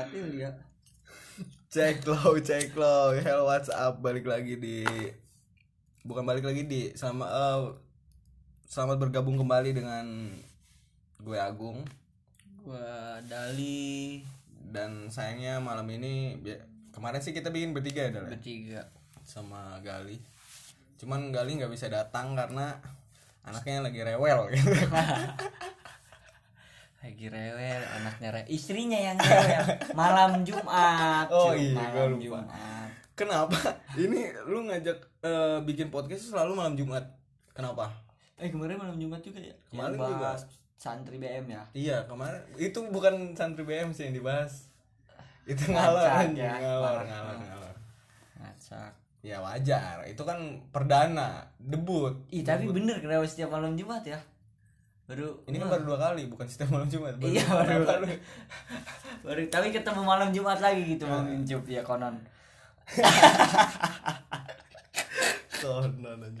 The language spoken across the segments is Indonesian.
Hati dia. Cek lo, cek lo. Hello WhatsApp balik lagi di bukan balik lagi di sama eh, selamat bergabung kembali dengan gue Agung Gua Dali dan sayangnya malam ini kemarin sih kita bikin bertiga ya Dal, ya? bertiga. sama Gali. Cuman Gali nggak bisa datang karena anaknya lagi rewel gitu. Lagi rewel, anaknya rewel. Istrinya yang rewel. Malam Jumat. Oh iya, malam lupa. Jumat. Kenapa? Ini lu ngajak eh, bikin podcast selalu malam Jumat. Kenapa? Eh kemarin malam Jumat juga ya? Kemarin Yang juga. Santri BM ya. Iya kemarin itu bukan santri BM sih yang dibahas itu ngalor ya. ngalor ngalor ngalor Ngacak. ya wajar itu kan perdana debut Ih tapi bener kenapa setiap malam Jumat ya? Baru ini kan baru dua kali bukan setiap malam Jumat baru Iya, baru. lu? baru tapi ketemu malam Jumat lagi gitu mau ngincup ya konon. Konon.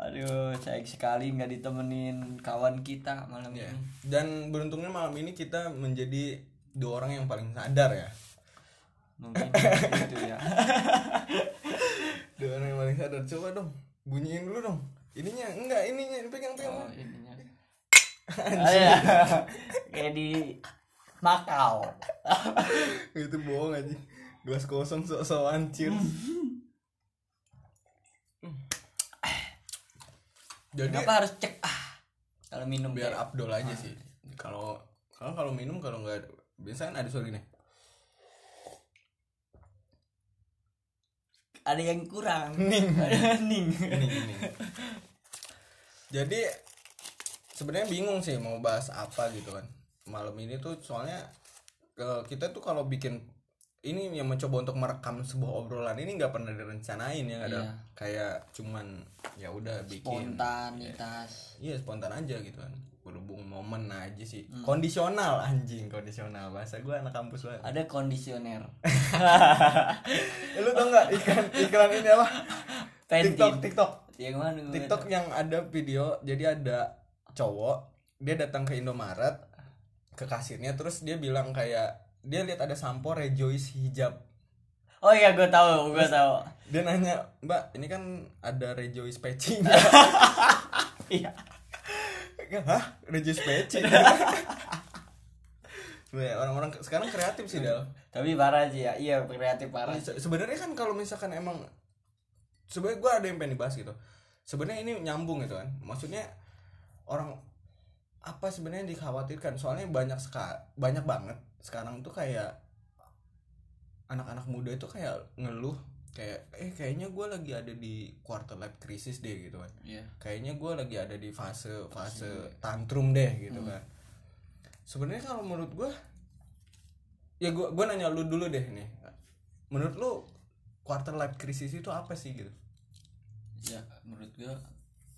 Aduh, sayang sekali nggak ditemenin kawan kita malam Ya. ini. dan beruntungnya malam ini kita menjadi dua orang yang paling sadar ya Mungkin itu ya. dua orang yang paling sadar coba dong bunyiin dulu dong ininya enggak ininya pegang pegang. Oh, ininya. Ah, ya. Kayak di Makau. itu bohong aja gelas kosong sok-sokan cheers jadi Kenapa harus cek? Ah kalau minum biar kayak- abdol aja sih. Kalau kalau kalau minum kalau nggak biasanya kan ada suara gini ada yang kurang. Ning. Ning. ini ini jadi sebenarnya bingung sih mau bahas apa gitu kan malam ini tuh soalnya ke- kita tuh kalau bikin ini yang mencoba untuk merekam sebuah obrolan ini nggak pernah direncanain ya nggak ada Iya. kayak cuman ya udah bikin Spontanitas. iya spontan aja gitu kan berhubung momen aja sih kondisional anjing kondisional bahasa gue anak kampus banget Ada kondisioner. Eh, lu tau nggak iklan iklan ini apa Pentin. TikTok TikTok Yang mana? TikTok yang ada video jadi ada cowok dia datang ke Indomaret ke kasirnya terus dia bilang kayak dia lihat ada sampo Rejoice hijab. Oh iya, gue tahu, gue tahu. dia nanya mbak ini kan ada Rejoice patching Iya. Hah? Rejoice patching Sebenarnya orang-orang sekarang kreatif sih dal. Tapi parah sih ya. Iya, kreatif parah. Se- sebenarnya kan kalau misalkan emang sebenarnya gue ada yang pengen dibahas gitu. Sebenarnya ini nyambung gitu kan. Maksudnya orang apa sebenarnya dikhawatirkan? Soalnya banyak sekali banyak banget sekarang tuh kayak anak-anak muda itu kayak ngeluh kayak eh kayaknya gue lagi ada di quarter life crisis deh gitu kan. Iya. kayaknya gue lagi ada di fase fase tantrum deh gitu kan. Sebenarnya kalau menurut gue ya gue gue nanya lu dulu deh nih. Menurut lu quarter life crisis itu apa sih gitu? Ya menurut gue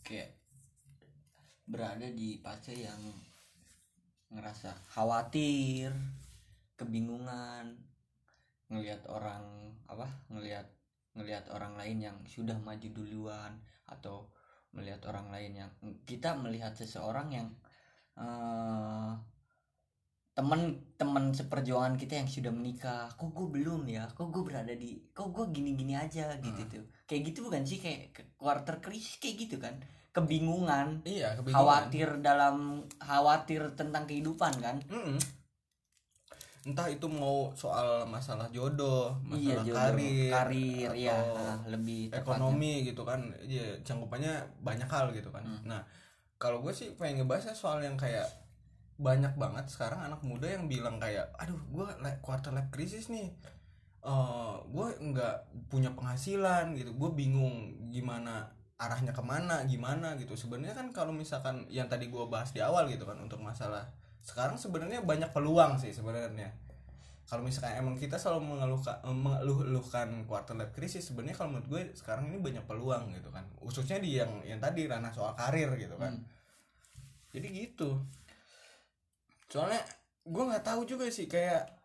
kayak berada di fase yang ngerasa khawatir kebingungan ngelihat orang apa ngelihat ngelihat orang lain yang sudah maju duluan atau melihat orang lain yang kita melihat seseorang yang eh teman-teman seperjuangan kita yang sudah menikah kok gue belum ya? Kok gue berada di kok gue gini-gini aja? Gitu tuh. Kayak gitu bukan sih? Kayak quarter krisis kayak gitu kan? Kebingungan iya kebingungan. khawatir dalam khawatir tentang kehidupan kan? Mm-mm. Entah itu mau soal masalah jodoh iya masalah jodoh karir karir iya atau nah, lebih tepatnya. ekonomi gitu kan. Ya cangkupannya banyak hal gitu kan. Hmm. nah kalau gue sih pengen ngebahasnya soal yang kayak banyak banget sekarang anak muda yang bilang kayak aduh gue quarter life crisis nih. Eh gue nggak punya penghasilan gitu. Gue bingung gimana arahnya ke mana gimana gitu. Sebenarnya kan kalau misalkan yang tadi gue bahas di awal gitu kan untuk masalah sekarang sebenarnya banyak peluang sih sebenarnya. Kalau misalkan emang kita selalu mengeluhkan mengeluh-eluhkan quarter life crisis sebenarnya kalau menurut gue sekarang ini banyak peluang gitu kan. Khususnya di yang yang tadi ranah soal karir gitu kan. Hmm. jadi gitu. Soalnya gue nggak tahu juga sih kayak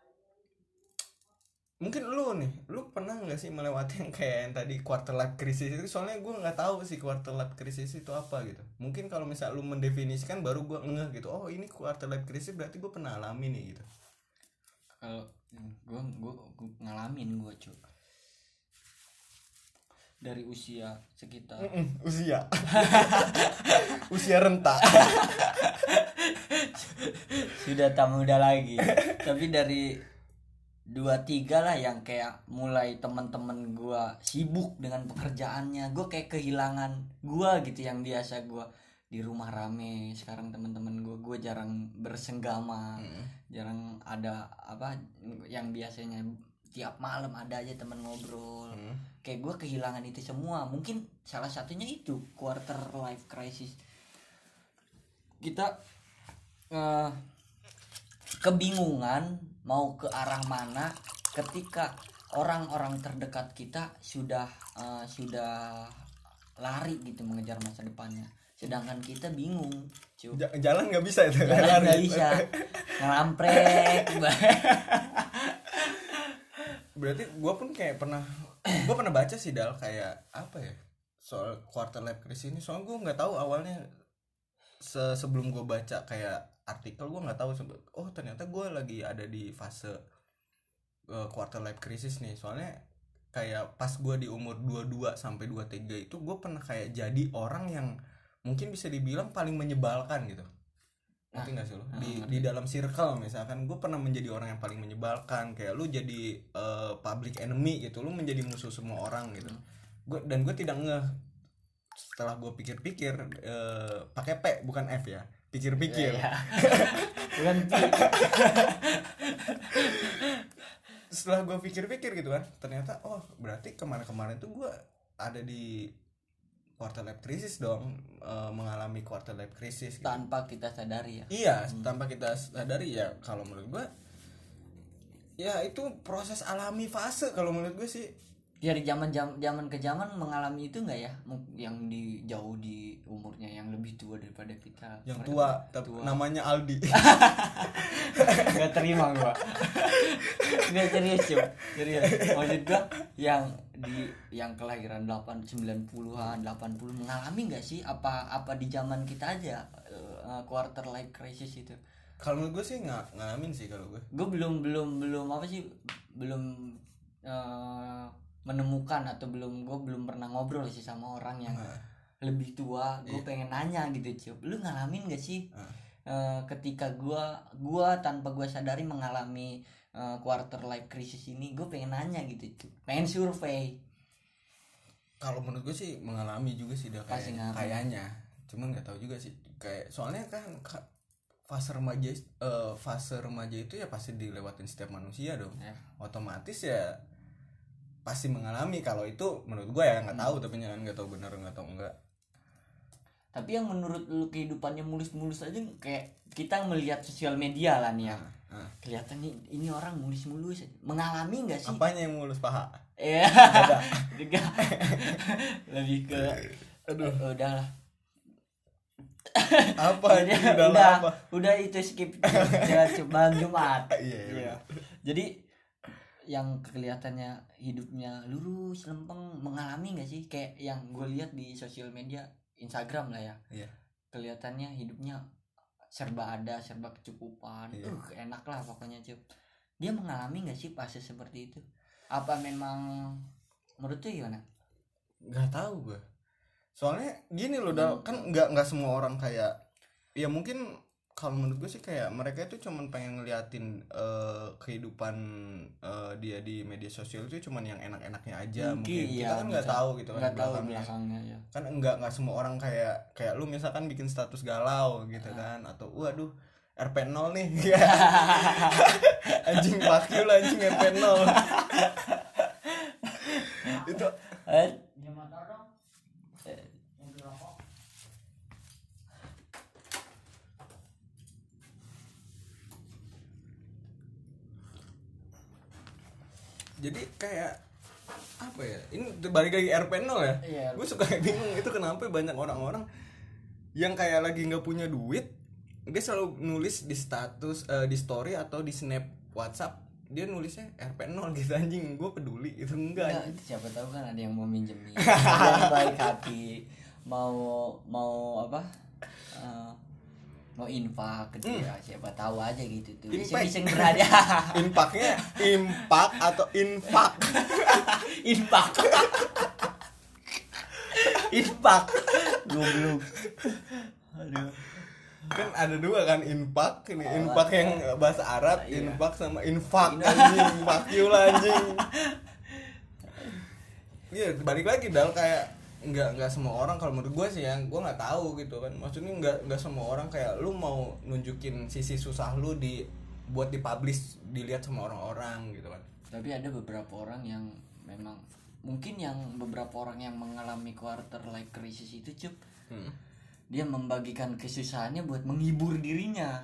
mungkin lu nih lu pernah nggak sih melewati yang kayak yang tadi quarter life crisis itu? Soalnya gue nggak tahu sih quarter life crisis itu apa gitu. Mungkin kalau misal lu mendefinisikan baru gue ngeh gitu oh ini quarter life crisis berarti gue pernah alami nih gitu. Kalau gue gue ngalamin gue cuy dari usia sekitar Mm-mm, usia. Usia renta sudah tak muda lagi. Tapi dari dua tiga lah yang kayak mulai teman-teman gua sibuk dengan pekerjaannya. Gue kayak kehilangan gua gitu yang biasa gua di rumah rame. Sekarang teman-teman gua gue jarang bersenggama. Jarang ada apa yang biasanya tiap malam ada aja teman ngobrol. Hmm. kayak gue kehilangan itu semua. Mungkin salah satunya itu quarter life crisis. Kita eh, kebingungan mau ke arah mana ketika orang-orang terdekat kita sudah eh, sudah lari gitu mengejar masa depannya. Sedangkan kita bingung cuy Ja- jalan nggak bisa itu. Jalan nggak bisa. Ngelampret. Berarti gue pun kayak pernah gue pernah baca sih dal kayak apa ya soal quarter life crisis ini. Soalnya gue nggak tahu awalnya se sebelum gue baca kayak artikel gue nggak tahu oh ternyata gue lagi ada di fase uh, quarter life crisis nih. Soalnya kayak pas gue di umur 22 sampai 23 itu gue pernah kayak jadi orang yang mungkin bisa dibilang paling menyebalkan gitu. Ngerti nggak sih lo? Ah, di ngerti. di dalam circle misalkan gue pernah menjadi orang yang paling menyebalkan. Kayak lu jadi eh, public enemy gitu lu menjadi musuh semua orang gitu. Hmm. gue dan gue tidak ngeh. Setelah gue pikir-pikir eh, pakai P bukan F ya pikir-pikir. Bukan pi setelah gue pikir-pikir gitu kan ternyata oh berarti kemarin-kemarin tuh gue ada di quarter life crisis dong eh, mengalami quarter life crisis gitu. tanpa kita sadari ya. Iya, tanpa kita sadari ya kalau menurut gua ya itu proses alami fase kalau menurut gue sih. Dari zaman zaman ke zaman mengalami itu nggak ya? Yang di jauh di umurnya yang lebih tua daripada kita. Yang tua, tua. namanya Aldi. nggak terima gua. Nggak serius cuy serius. Maksud gua yang di yang kelahiran 8 90-an 80 mengalami nggak sih? Apa apa di zaman kita aja eh, quarter life crisis itu? Kalau menurut gue sih nggak ngalamin sih kalau gue. gue belum belum belum apa sih? Belum eh, menemukan atau belum gue belum pernah ngobrol sih sama orang yang Nah, lebih tua gue Iya. pengen nanya gitu cuy lu ngalamin gak sih Ah. eh, ketika gua gua tanpa gua sadari mengalami eh, quarter life crisis ini gue pengen nanya gitu cuy pengen survei kalau menurut gue sih mengalami juga sih dah kayak kayaknya. Cuman nggak tahu juga sih kayak soalnya kan ka- fase remaja eh, fase remaja itu ya pasti dilewatin setiap manusia dong. ya. Otomatis ya pasti mengalami kalau itu menurut gue ya nggak tahu tapi jangan nggak tahu benar nggak tahu enggak tapi yang menurut lu kehidupannya mulus-mulus aja kayak kita melihat sosial media lah nih ya. Nah, kelihatan nih ini orang mulus-mulus mengalami nggak sih? Apanya yang mulus paha Iya. Juga lebih ke Aduh. Eh, udah lah. apa dalam udah, apa? Udah itu skip. Ya cuma Jumat. Iya, iya. Jadi yang kelihatannya hidupnya lurus lempeng mengalami nggak sih kayak yang gue lihat di sosial media Instagram lah ya. Iya. Kelihatannya hidupnya serba ada, serba kecukupan. Iya. Uh, enak lah pokoknya cup. Dia mengalami nggak sih fase seperti itu? Apa memang menurut tuh gimana? nggak tahu gue soalnya gini loh Dal, kan nggak nggak semua orang kayak ya mungkin kalau menurut gue sih kayak mereka itu cuman pengen ngeliatin eh, kehidupan eh, dia di media sosial itu cuman yang enak-enaknya aja. Mungkin, kita kan nggak tahu gitu kan tahu belakangnya. ya kan enggak nggak semua orang kayak kayak lu misalkan bikin status galau gitu Ah. kan atau waduh RP0 nih. Anjing pakil anjing RP0 itu jadi kayak apa ya ini balik lagi RP0 ya? Iya, gue suka bingung itu kenapa banyak orang-orang yang kayak lagi nggak punya duit dia selalu nulis di status eh, di story atau di snap WhatsApp dia nulisnya RP0 gitu anjing gue peduli itu enggak itu siapa tahu kan ada yang mau minjem nih ada yang baik hati mau mau apa eh, mau infak ke dia siapa tahu aja gitu tuh. Hmm. Impact. iseng-iseng berhadiah impaknya impak atau infak? Infak. Infak. Goblok. Aduh. Kan ada dua kan infak ini infak yang bahasa Arab Iya. infak sama infak anjing. You lah anjing. Iya balik lagi dal kayak nggak nggak semua orang kalau menurut gue sih yang gue nggak tahu gitu kan. Maksudnya nggak nggak semua orang kayak lu mau nunjukin sisi susah lu di buat dipublish dilihat sama orang-orang gitu kan. Tapi ada beberapa orang yang memang mungkin yang beberapa orang yang mengalami quarter life crisis itu cup Hmm. dia membagikan kesusahannya buat menghibur dirinya.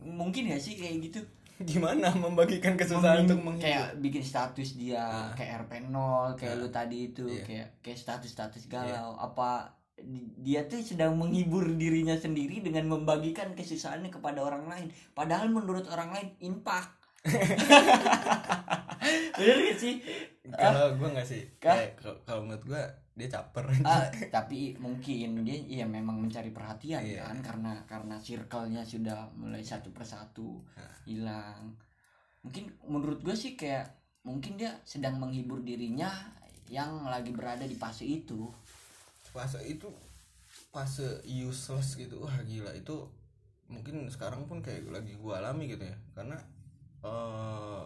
Mungkin ya sih kayak gitu gimana membagikan kesusahan Meming- untuk menghibur kayak bikin status dia kayak RP0 kayak lu tadi itu Iya. kayak kayak status-status galau. Apa di- dia tuh sedang menghibur dirinya sendiri dengan membagikan kesusahannya kepada orang lain. Padahal menurut orang lain impak. Bener gak sih? Kalau gue nggak sih. Kayak kalau menurut gue dia caper. Ah, tapi mungkin dia ya memang mencari perhatian Iya. kan karena karena circle-nya sudah mulai satu persatu hilang. Mungkin menurut gue sih kayak mungkin dia sedang menghibur dirinya yang lagi berada di fase itu. Fase itu fase useless gitu. Wah gila. Itu mungkin sekarang pun kayak lagi gua alami gitu ya. Karena eh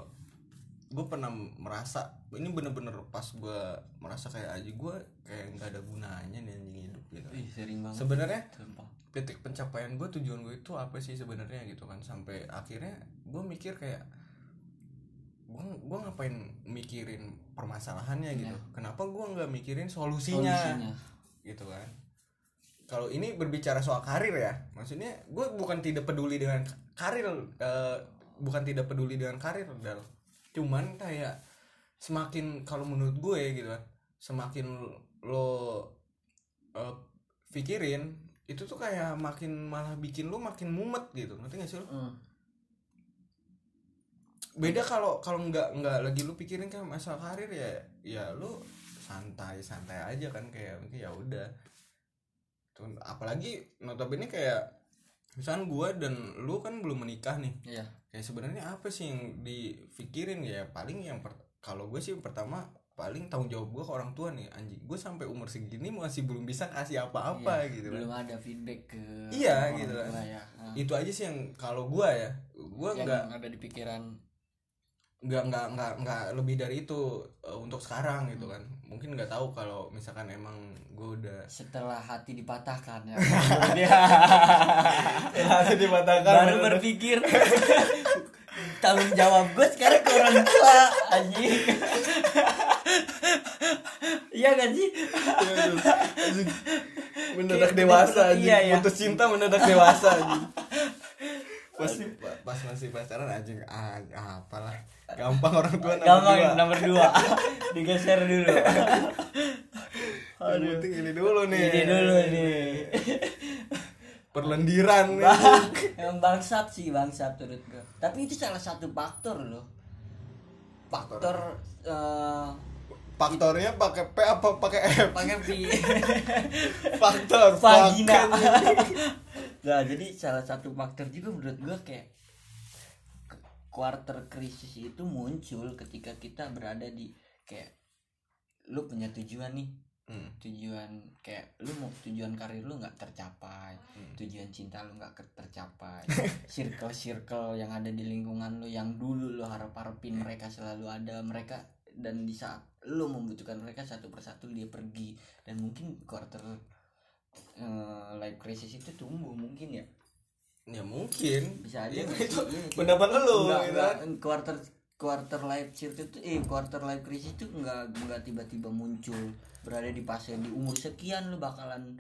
gue pernah merasa ini bener-bener pas gua merasa kayak aja gua kayak nggak ada gunanya nih anjing hidup gitu. Ih, sering banget. Sebenarnya titik pencapaian gue tujuan gue itu apa sih sebenarnya gitu kan. Sampai akhirnya gue mikir kayak gue gua ngapain mikirin permasalahannya gitu? Iya. kenapa gue nggak mikirin solusinya, Solusinya. gitu kan. Kalau ini berbicara soal karir ya maksudnya gue bukan tidak peduli dengan karir eh, bukan tidak peduli dengan karir Dal. cuman kayak semakin kalau menurut gue gitu kan semakin lo eh, pikirin itu tuh kayak makin malah bikin lo makin mumet gitu ngerti gak sih lo? Hmm. beda kalau kalau nggak nggak lagi lu pikirin kan masalah karir ya ya lu santai santai aja kan kayak mungkin ya udah. Tuh, apalagi notabene kayak misalnya gua dan lu kan belum menikah nih. Iya. Kayak sebenarnya apa sih yang dipikirin ya? Paling yang per- kalau gue sih pertama paling tanggung jawab gue ke orang tua nih anjing. Gue sampai umur segini masih belum bisa kasih apa-apa Iya, gitu kan. belum ada feedback ke Iya, gitu kan. tua ya. Ah. itu aja sih yang kalau gue ya gue nggak ada di pikiran. nggak nggak nggak nggak lebih dari itu uh, untuk sekarang gitu kan. Mungkin nggak tahu kalau misalkan emang gue udah setelah hati dipatahkan ya. Dia Langsung dipatahkan baru berpikir tanggung jawab gue sekarang ke orang tua anjing. Iya kan sih mendadak dewasa anjing. iya, iya. putus cinta mendadak dewasa anjing. Pas pas masih pacaran anjing ah, apalah. Gampang orang tua nomor gampang dua. nomor dua. Digeser dulu. Yang penting ini dulu nih. Ini dulu nih perlendiran nih Bang, emang bangsat sih bangsat menurut gue tapi itu salah satu faktor loh. Faktor eh, faktornya pakai P apa pakai F? pakai pi faktor vagina. nah jadi salah satu faktor juga menurut gua kayak quarter krisis itu muncul ketika kita berada di kayak lu punya tujuan nih Hmm. tujuan kayak lu mau tujuan karir lu nggak tercapai Hmm. tujuan cinta lu nggak tercapai circle circle yang ada di lingkungan lu yang dulu lu harap harapin mereka selalu ada mereka dan di saat lu membutuhkan mereka satu persatu dia pergi dan mungkin quarter eh, life crisis itu tumbuh mungkin ya ya mungkin bisa aja sih? itu Iya, pendapat lu gitu kan. quarter quarter life circle itu eh quarter life crisis itu enggak enggak tiba-tiba muncul berada di fase di umur sekian lu bakalan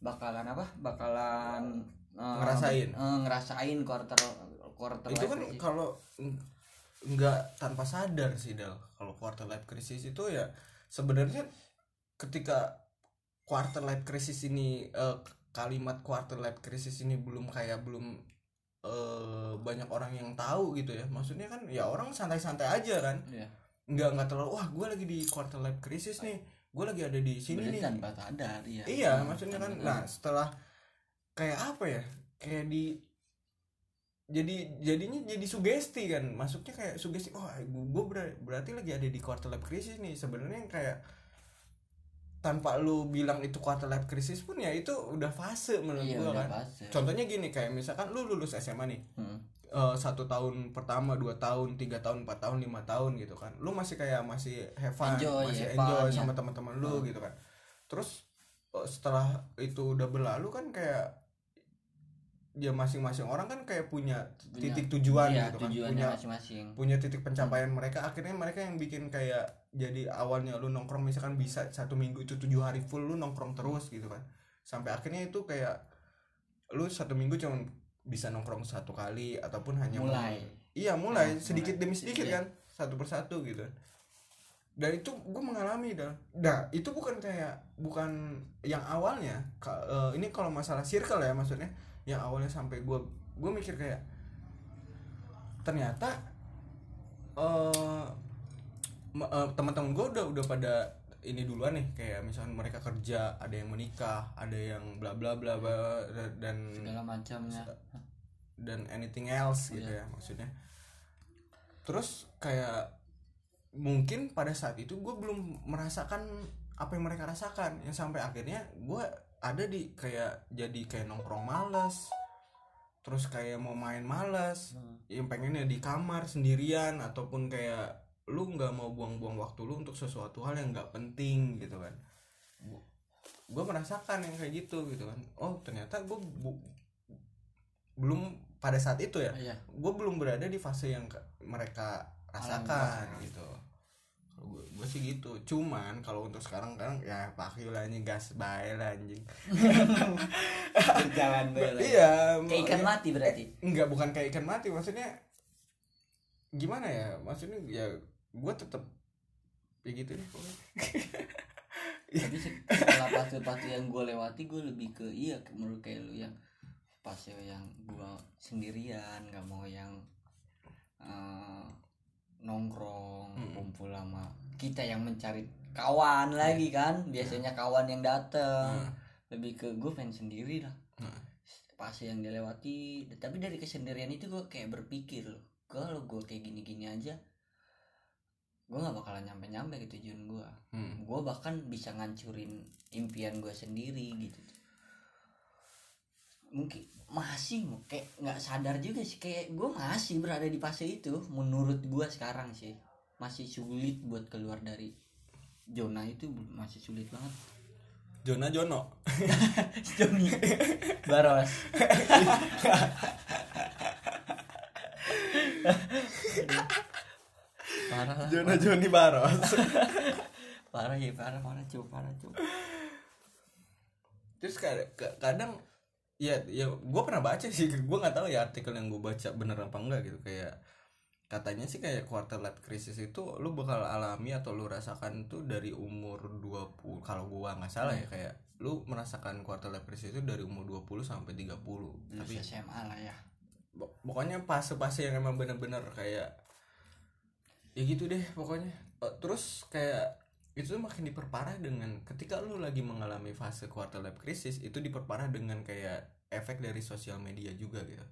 bakalan apa bakalan eh, Ngerasain. eh, ngerasain quarter quarter itu life kan crisis. kalau ng- nggak tanpa sadar sih dal kalau quarter life crisis itu ya sebenarnya ketika quarter life crisis ini eh, kalimat quarter life crisis ini belum kayak belum eh, banyak orang yang tahu gitu ya. Maksudnya kan ya orang santai-santai aja kan. Iya. nggak nggak terlalu wah gue lagi di quarter life crisis nih. Gue lagi ada di sini Sebenarnya nih. Tanpa sadar ya iya. Maksudnya kan nah setelah kayak apa ya kayak di jadi jadinya jadi sugesti kan. Masuknya kayak sugesti oh gue berarti lagi ada di quarter life crisis nih. Sebenarnya kayak tanpa lu bilang itu quarter life crisis pun ya itu udah fase menurut Iya, gua kan fase. contohnya gini kayak misalkan lu lulus SMA nih Hmm. eh, satu tahun pertama dua tahun tiga tahun empat tahun lima tahun gitu kan lu masih kayak masih have fun Enjoy, masih enjoy fun, sama ya. teman-teman lu gitu kan terus eh, setelah itu udah berlalu kan kayak ya masing-masing orang kan kayak punya, Punya- titik tujuan iya, gitu kan punya masing-masing. punya titik pencapaian mereka. Akhirnya mereka yang bikin kayak jadi awalnya lu nongkrong misalkan bisa satu minggu itu tujuh hari full lu nongkrong terus gitu kan. Sampai akhirnya itu kayak lu satu minggu cuma bisa nongkrong satu kali ataupun hanya Mulai. iya mulai Nah, sedikit mulai. demi sedikit Iya. kan satu persatu gitu. Dan itu gue mengalami dah. Nah itu bukan kayak bukan yang awalnya. Eh, ini kalau masalah circle ya maksudnya yang awalnya sampai gue gue mikir kayak ternyata ma- eh, teman-teman gue udah udah pada ini duluan nih kayak misalnya mereka kerja ada yang menikah ada yang bla bla bla bla dan segala macamnya. dan anything else gitu Iya. ya maksudnya. Terus kayak mungkin pada saat itu gue belum merasakan apa yang mereka rasakan. Yang sampai akhirnya gue ada di kayak jadi kayak nongkrong males terus kayak mau main males Hmm. yang pengennya di kamar sendirian ataupun kayak lu nggak mau buang-buang waktu lu untuk sesuatu hal yang nggak penting gitu kan. Gue merasakan yang kayak gitu gitu kan. Oh ternyata gue belum pada saat itu ya iya. gue belum berada di fase yang mereka rasakan gitu gue sih gitu. Cuman kalau untuk sekarang kan ya pakai lah ini gas bae lah anjing. Berjalan bela iya kayak ikan mati berarti? Enggak bukan kayak ikan mati. Maksudnya gimana ya? Maksudnya ya gue tetap ya gitu deh pokoknya. tapi se- setelah fase-fase yang gue lewati gue lebih ke iya menurut kayak lu yang fase yang gue sendirian nggak mau yang eh, nongkrong Mm. kumpul sama kita yang mencari kawan lagi kan biasanya kawan yang dateng Hmm. lebih ke gue pengen sendiri lah Hmm. fase yang dilewati tapi dari kesendirian itu gue kayak berpikir loh kalau gue kayak gini-gini aja gue nggak bakalan nyampe-nyampe ke tujuan gue Hmm. gue bahkan bisa ngancurin impian gue sendiri gitu mungkin masih kayak nggak sadar juga sih. Kayak gue masih berada di fase itu menurut gue sekarang sih. Masih sulit buat keluar dari zona itu masih sulit banget. Jona Jono. Joni Baros. Parah lah Jona Joni Baros. Parah ya parah parah cuy parah cuy. Terus kadang, kadang ya ya gue pernah baca sih. Gue nggak tahu ya artikel yang gue baca bener apa enggak gitu. Kayak katanya sih kayak quarter life crisis itu lu bakal alami atau lu rasakan tuh dari umur 20 kalau gua nggak salah ya kayak lu merasakan quarter life crisis itu dari umur 20 sampai 30 lulus tapi SMA lah ya. Pok- pokoknya fase-fase yang emang bener-bener kayak ya gitu deh pokoknya. Eh, terus kayak itu tuh makin diperparah dengan ketika lu lagi mengalami fase quarter life crisis itu diperparah dengan kayak efek dari sosial media juga gitu.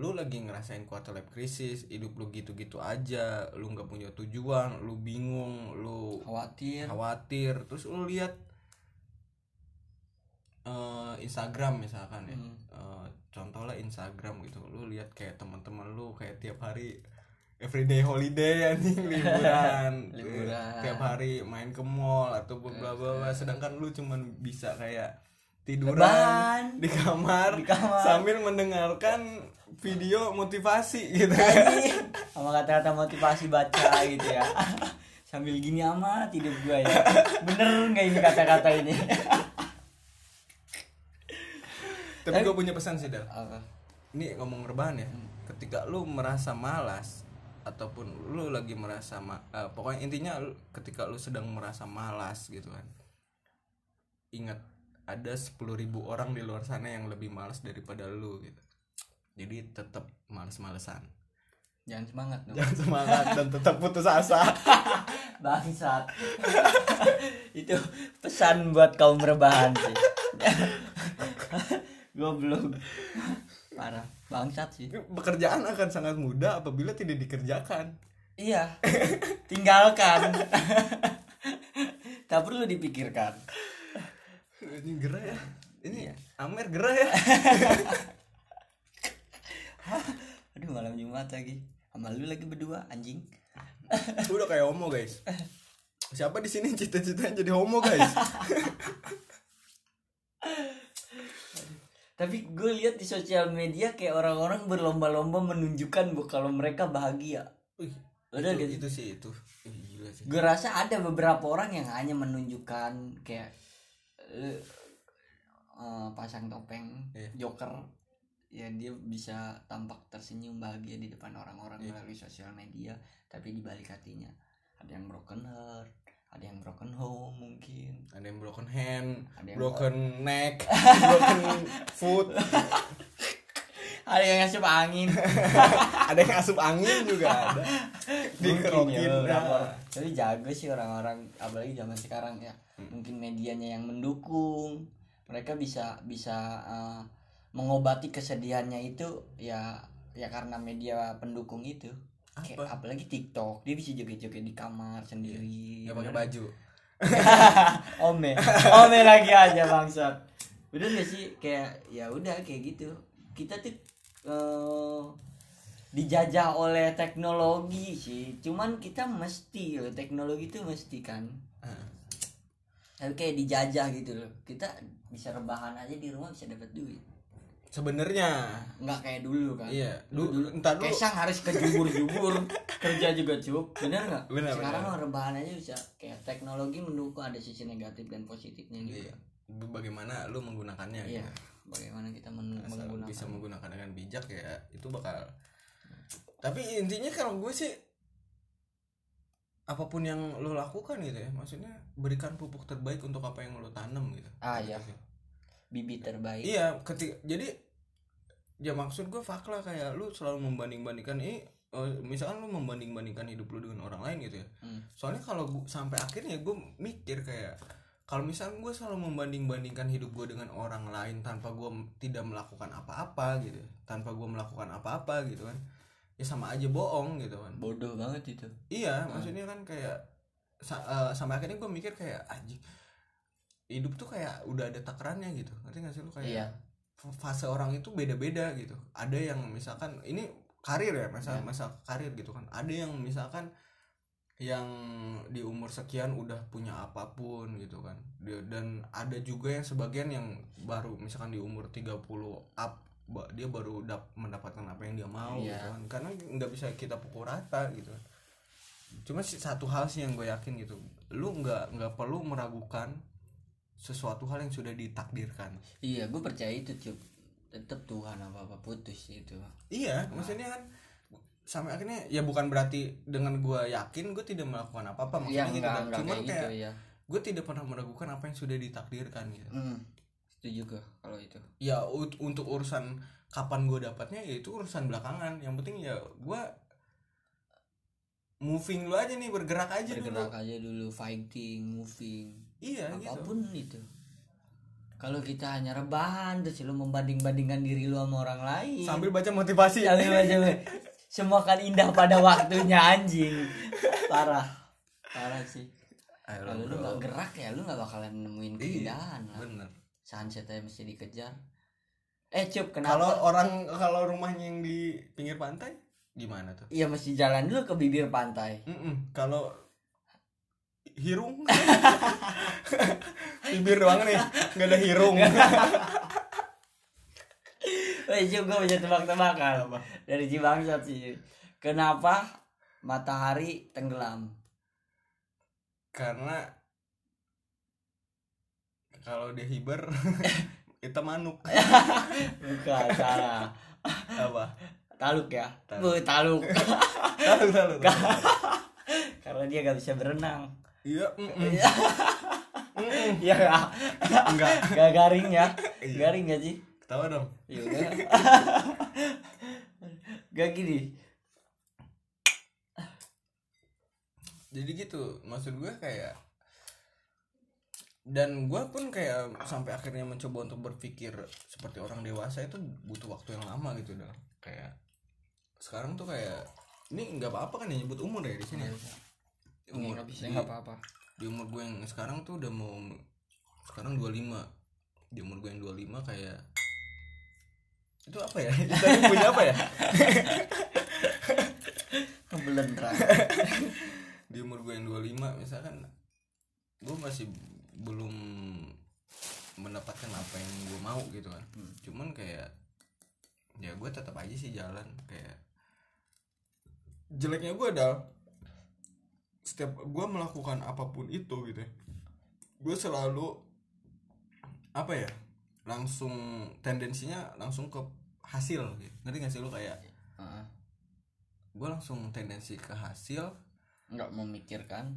Lu lagi ngerasain quarter life crisis hidup lu gitu-gitu aja lu nggak punya tujuan lu bingung lu khawatir. khawatir. Terus lu lihat eh, Instagram misalkan ya. Hmm. Eh, contoh lah Instagram gitu. Lu lihat kayak teman-teman lu kayak tiap hari everyday holiday anjing liburan. Liburan. tiap hari main ke mall atau bla bla bla sedangkan lu cuman bisa kayak tiduran di kamar, Di kamar. sambil mendengarkan video motivasi gitu. Anjing. sama kata-kata motivasi baca gitu ya. Sambil gini amat hidup gua ya. Bener nggak ini kata-kata ini? Tapi gue punya pesan sih apa? Ini ngomong rebahan ya. Ketika lu merasa malas ataupun lu lagi merasa ma- eh, pokoknya intinya lu- ketika lu sedang merasa malas gitu kan. Ingat ada 10.000 orang di luar sana yang lebih malas daripada lu gitu. Jadi tetap males-malesan jangan semangat dong. Jangan semangat dan tetap putus asa. Bangsat. Itu pesan buat kaum rebahan sih. Goblok. Parah bangsat sih. Pekerjaan akan sangat mudah apabila tidak dikerjakan. Iya. Tinggalkan. Tak perlu dipikirkan. Ini gerah ya. Ini Iya. Amer gerah ya. Aduh malam jumat lagi. Sama lu lagi berdua anjing. Udah kayak homo guys. Siapa di sini cita-citanya jadi homo guys tapi gue lihat di sosial media kayak orang-orang berlomba-lomba menunjukkan bu kalau mereka bahagia Wih, Udah itu, gitu. itu sih itu Ih, gila sih gue rasa ada beberapa orang yang hanya menunjukkan kayak eh, eh, pasang topeng Iya. joker ya dia bisa tampak tersenyum bahagia di depan orang-orang Iya. melalui sosial media tapi di balik hatinya ada yang broken heart ada yang broken home mungkin. Ada yang broken hand Ada yang broken neck broken foot. Ada yang ngasih angin. Ada yang asup angin juga ada. Dikerokin ya, beberapa Nah. jago sih orang-orang apalagi zaman sekarang ya. Hmm. mungkin medianya yang mendukung. Mereka bisa bisa eh, mengobati kesedihannya itu ya ya karena media pendukung itu Kayak Apa? apalagi TikTok dia bisa joget-joget di kamar sendiri nggak pakai bener. baju. Ome. Ome lagi aja bangsat. Udah gak sih? Kayak ya udah kayak gitu. Kita tuh eh, dijajah oleh teknologi sih. Cuman kita mesti loh teknologi itu mesti kan. Tapi kayak dijajah gitu loh. Kita bisa rebahan aja di rumah bisa dapat duit sebenarnya nggak kayak dulu kan iya dulu, dulu entar dulu Kesang harus ke jubur-jubur kerja juga cuk bener nggak Bener, sekarang bener. rebahan aja bisa kayak teknologi mendukung ada sisi negatif dan positifnya juga Iya. bagaimana lu menggunakannya Iya, gitu. bagaimana kita men- Asal menggunakan bisa menggunakan dengan bijak ya itu bakal tapi intinya kalau gue sih apa pun yang lo lakukan gitu ya maksudnya berikan pupuk terbaik untuk apa yang lo tanam gitu Ah, Gitu iya. sih. Bibit terbaik. iya ketika jadi ya maksud gue fakla kayak lu selalu membanding bandingkan ini eh, misalkan lu membanding bandingkan hidup lu dengan orang lain gitu ya Hmm. soalnya kalau gua- sampai akhirnya gue mikir kayak kalau misalnya gue selalu membanding bandingkan hidup gue dengan orang lain tanpa gue tidak melakukan apa-apa gitu tanpa gue melakukan apa-apa gitu kan ya sama aja bohong gitu kan Bodoh banget itu. iya maksudnya kan kayak sa- eh, sampai akhirnya gue mikir kayak anjing hidup tuh kayak udah ada takarannya gitu. Ngerti gak sih lu? Kayak Iya. fase orang itu beda-beda gitu. Ada yang misalkan ini karir ya masa Iya. masa karir gitu kan. Ada yang misalkan yang di umur sekian udah punya apa pun gitu kan. Dan ada juga yang sebagian yang baru misalkan di umur 30 up dia baru dap- mendapatkan apa yang dia mau Iya. gitu kan. Karena nggak bisa kita pukul rata gitu. Cuma satu hal sih yang gue yakin gitu. Lu nggak nggak perlu meragukan sesuatu hal yang sudah ditakdirkan Iya, gue percaya itu cup. Tetap Tuhan apa apa putus itu. Iya, maksudnya kan sampai akhirnya ya bukan berarti dengan gua yakin gue tidak melakukan apa-apa Iya maksudnya gitu enggak kan. enggak Cuman kayak kayak gitu ya. gue tidak pernah meragukan apa yang sudah ditakdirkan gitu. Hmm. Setuju gue kalau itu. Ya untuk urusan kapan gue dapatnya ya itu urusan belakangan. Yang penting ya gua moving lu aja nih bergerak aja Bergerak dulu. aja dulu fighting, moving, Iya gitu. apa pun itu. Kalau kita hanya rebahan terus lu membanding-bandingkan diri lu sama orang lain. Sambil baca motivasi. Sambil baca semua kan indah pada waktunya anjing. Parah. Parah sih. Ayo, Kalau lu bro. gak gerak ya lu gak bakalan nemuin Iya, keindahan lah. bener. Sunset aja mesti dikejar. Eh cup Kalau kenapa? orang kalau rumahnya yang di pinggir pantai gimana tuh? Iya mesti jalan dulu ke bibir pantai. Mm-mm. Kalau hirung bibir doang nih nggak ada hirung cup gue punya tebak-tebakan dari Cibangsat sih. Kenapa matahari tenggelam? karena kalau dia hiber itu manuk Bukan salah. apa Taluk ya. Taluk. Bu, taluk. tahu tahu tahu. Karena dia gak bisa berenang. Iya mm-mm. Iya gak? enggak Gak garing ya? Iya. Garing gak sih? tahu dong Iya udah. Gak gini. jadi gitu maksud gue kayak dan gue pun kayak sampai akhirnya mencoba untuk berpikir seperti orang dewasa itu butuh waktu yang lama gitu dah kayak sekarang tuh kayak ini nggak apa-apa kan ya nyebut umur ya di sini ya? Umur di, nggak apa-apa. di umur gue yang sekarang tuh udah mau sekarang 25 di umur gue yang 25 kayak itu apa ya? Itu punya apa ya? Kebelentra di umur gue yang 25 misalkan gue masih belum mendapatkan apa yang gue mau gitu kan. Hmm. cuman kayak ya gue tetap aja sih jalan kayak jeleknya gue adalah setiap gue melakukan apa pun itu gitu ya, gue selalu apa ya langsung tendensinya langsung ke hasil gitu. ngerti gak sih lu kayak Heeh. gue langsung tendensi ke hasil nggak memikirkan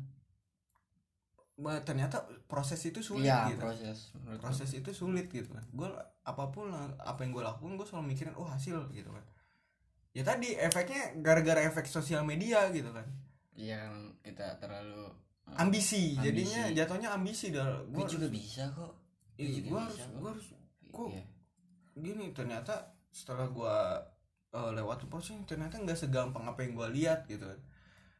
Bah, ternyata proses itu sulit iya gitu proses proses itu sulit gitu kan gue apa pun apa yang gue lakukan gue selalu mikirin oh hasil gitu kan ya tadi efeknya gara-gara efek sosial media gitu kan. Yang kita terlalu eh, ambisi, Ambisi. jadinya jatuhnya ambisi dah gue gue juga bisa kok. Gue juga harus gue harus kok. Iya. gini ternyata setelah gue lewat proses ternyata nggak segampang apa yang gue lihat gitu.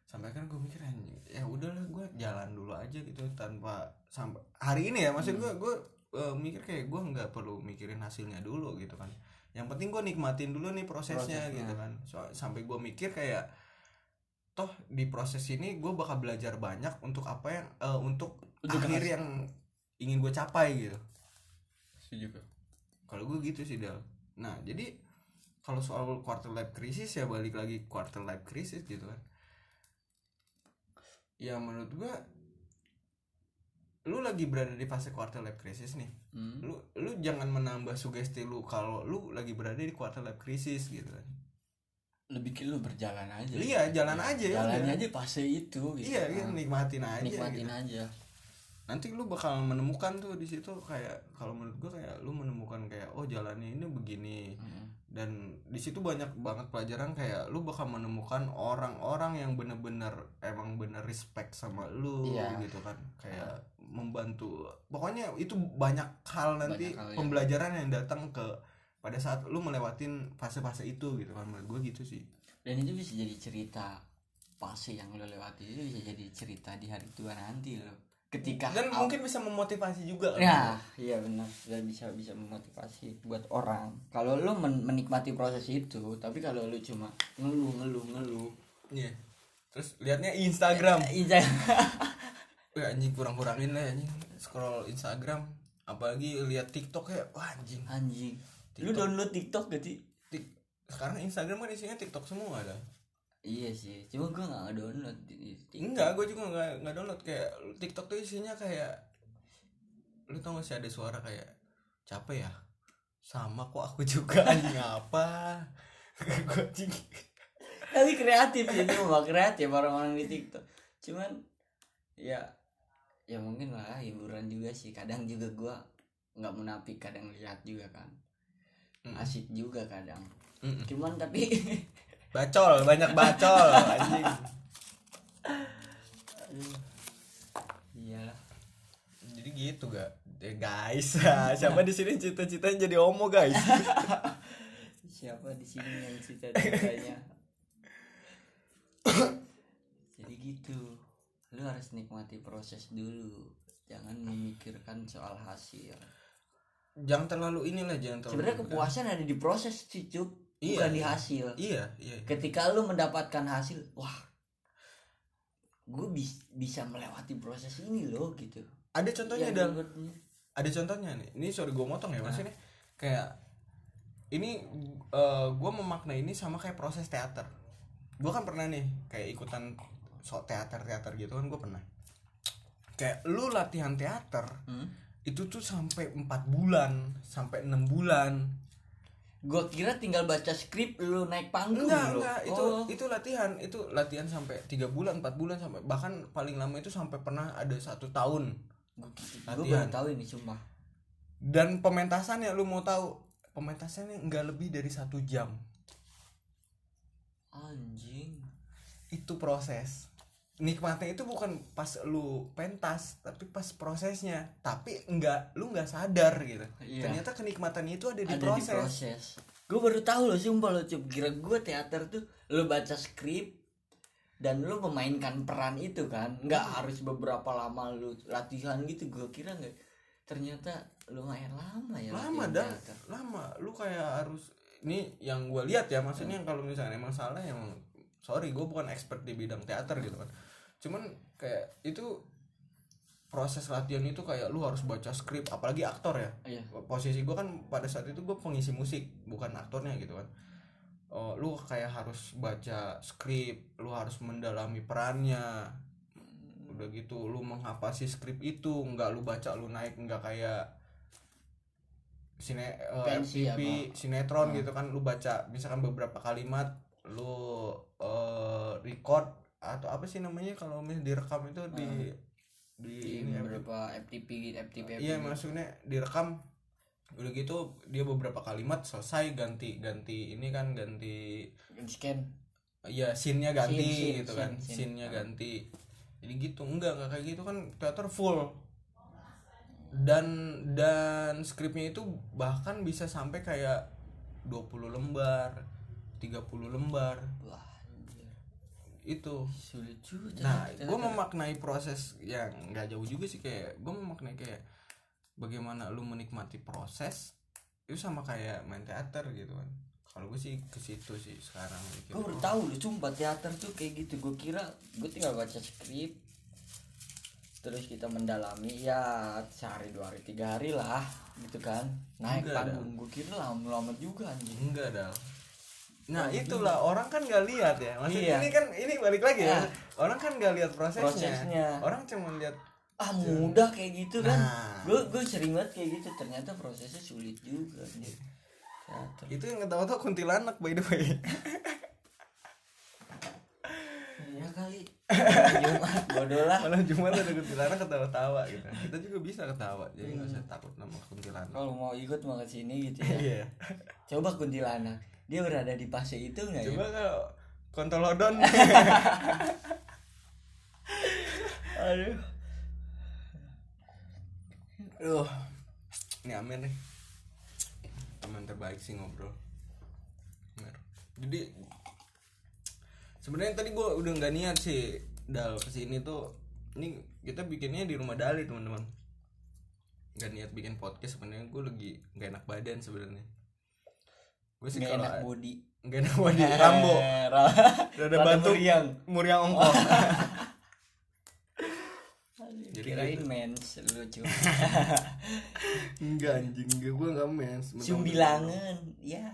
Sampai kan gue mikir ya udahlah gue jalan dulu aja gitu tanpa sampai hari ini ya maksud gue gue eh, mikir kayak gue nggak perlu mikirin hasilnya dulu gitu kan. Yang penting gue nikmatin dulu nih prosesnya, Prosesnya. gitu kan. So- sampai gue mikir kayak toh di proses ini gue bakal belajar banyak untuk apa yang eh, untuk, Untuk akhir yang ingin gue capai gitu. Setuju kok kalau gue gitu sih Del. Nah jadi kalau soal quarter life crisis ya balik lagi quarter life crisis gitu kan. Ya menurut gue lu lagi berada di fase quarter life crisis nih. Hmm. lu lu jangan menambah sugesti lu kalau lu lagi berada di quarter life crisis gitu kan lebih ke lu berjalan aja Iya, jalan aja ya jalan udah. aja fase itu gitu. iya iya nikmatin aja nikmatin gitu. aja nanti lu bakal menemukan tuh di situ kayak kalau menurut gue kayak lu menemukan kayak oh jalannya ini begini Mm. dan di situ banyak banget pelajaran kayak lu bakal menemukan orang-orang yang bener-bener emang bener respect sama lu Iya. gitu kan kayak membantu pokoknya itu banyak hal nanti Banyak hal, ya. pembelajaran yang datang ke pada saat lu melewatin fase-fase itu gitu kan menurut gue gitu sih. Dan itu bisa jadi cerita fase yang lo lewati itu bisa jadi cerita di hari tua nanti lo ketika dan aw- mungkin bisa memotivasi juga kan? ya iya benar. Dan bisa bisa memotivasi buat orang. Kalau lo men- menikmati proses itu tapi kalau lo cuma ngeluh ngeluh ngeluh. Iya. terus liatnya Instagram. Iya Wah, anjing kurang-kurangin lah anjing. Scroll Instagram apalagi lihat TikTok ya wah anjing. Anjing lu TikTok. download TikTok gak sih Tik- sekarang Instagram kan isinya TikTok semua ada iya sih cuma gue gak download TikTok. enggak gue juga nggak nggak download. Kayak TikTok tuh isinya kayak lu tau gak sih ada suara kayak capek ya? Sama kok aku juga anjing apa? Gue tapi kreatif sih itu mah kreatif orang-orang di TikTok. Cuman ya ya mungkin lah hiburan juga sih. Kadang juga gua nggak munafik kadang lihat juga kan Mm. asik juga kadang. Mm-mm. cuman tapi bacol banyak bacol anjing. Iya jadi gitu gak Eh, guys siapa di sini cita-citanya jadi homo guys? Siapa di sini yang cita-citanya? Jadi gitu. Lu harus nikmati proses dulu. Jangan memikirkan soal hasil jangan terlalu inilah jangan terlalu sebenarnya kepuasan ada di proses sih Cuk. Iya, bukan di iya. hasil iya iya ketika lu mendapatkan hasil wah gue bisa melewati proses ini loh gitu ada contohnya menurutnya. ada contohnya nih ini sorry gue motong ya Ah. maksudnya kayak ini gue memaknai ini sama kayak proses teater gue kan pernah nih kayak ikutan so teater teater gitu kan gue pernah kayak lu latihan teater Hmm? Itu tuh sampai empat bulan sampai enam bulan. Gue kira tinggal baca skrip lu naik panggung enggak enggak. Itu Oh. itu latihan. Itu latihan sampai tiga bulan empat bulan sampai bahkan paling lama itu sampai pernah ada satu tahun. Gue baru tahu ini sumpah. Dan pementasannya lu mau tahu. Pementasannya nggak lebih dari satu jam. Anjing. Itu proses nikmatnya itu bukan pas lu pentas tapi pas prosesnya. Tapi enggak lu nggak sadar gitu. Iya. ternyata kenikmatannya itu ada di ada proses, di proses. gue baru tahu loh sumpah lo cup kira gue teater tuh lo baca skrip dan lo memainkan peran itu kan. Nggak harus beberapa lama lo latihan gitu gue kira nggak. Ternyata lumayan lama ya lama dah teater. lama. Lu kayak harus ini yang gue lihat ya maksudnya kalau misalnya emang salah yang sorry gue bukan expert di bidang teater gitu kan cuman kayak itu proses latihan itu kayak lu harus baca skrip apalagi aktor ya iya posisi gue kan pada saat itu gue pengisi musik bukan aktornya gitu kan oh, lu kayak harus baca skrip lu harus mendalami perannya udah gitu lu menghapasi skrip itu nggak lu baca lu naik nggak kayak sine apa? sinetron Hmm. gitu kan lu baca misalkan beberapa kalimat lu eh, record atau apa sih namanya kalau misalnya direkam itu di di di ini ya, beberapa FTP gitu FTP iya maksudnya direkam. Udah gitu dia beberapa kalimat selesai ganti ganti ini kan ganti scan. Ya scene-nya ganti Scene, scene, gitu kan scene, scene. scene-nya ganti. Jadi gitu enggak enggak kayak gitu kan teater full. Dan dan skripnya itu bahkan bisa sampai kayak 20 lembar 30 lembar. Wah. anjir. Itu sulit juga Nah, gue memaknai proses yang nggak jauh juga sih kayak gue memaknai kayak bagaimana lu menikmati proses itu sama kayak main teater gitu kan. Kalau gue sih ke situ sih sekarang. gue baru tahu loh sumpah teater tuh kayak gitu gue kira gue tinggal baca skrip terus kita mendalami ya sehari dua hari tiga hari lah gitu kan naik Enggak, panggung gue kira lama lama juga anjing Enggak dah. Nah itulah orang kan nggak lihat ya. Maksudnya Iya. ini kan ini balik lagi ya. Ah. Orang kan nggak lihat prosesnya. Prosesnya. Orang cuma lihat ah mudah kayak gitu kan Nah. gue gue sering banget kayak gitu ternyata prosesnya sulit juga nih teater itu yang tahu-tahu kuntilanak by the way. ya kali Jumat bodoh lah Malam Jumat ada kuntilanak ketawa-tawa gitu. Kita juga bisa ketawa. Jadi nggak usah takut nama kuntilanak. kalau mau ikut mau ke sini gitu ya Iya. coba kuntilanak dia berada di fase itu nggak ya Coba kalau kontolodon aduh Aduh. Ini Amir nih. Teman terbaik sih ngobrol. Bener. Jadi sebenarnya tadi gue udah nggak niat sih dal ke sini tuh ini kita bikinnya di rumah Dali teman-teman nggak niat bikin podcast sebenarnya gue lagi nggak enak badan sebenarnya gue sih kalau enak body. nggak enak badan Rambo. Rada rada batuk. meriang. muriang ongkong Jadi kirain gitu. mens lucu. Enggak anjing. Enggak gue nggak mens. Sumbilangan ya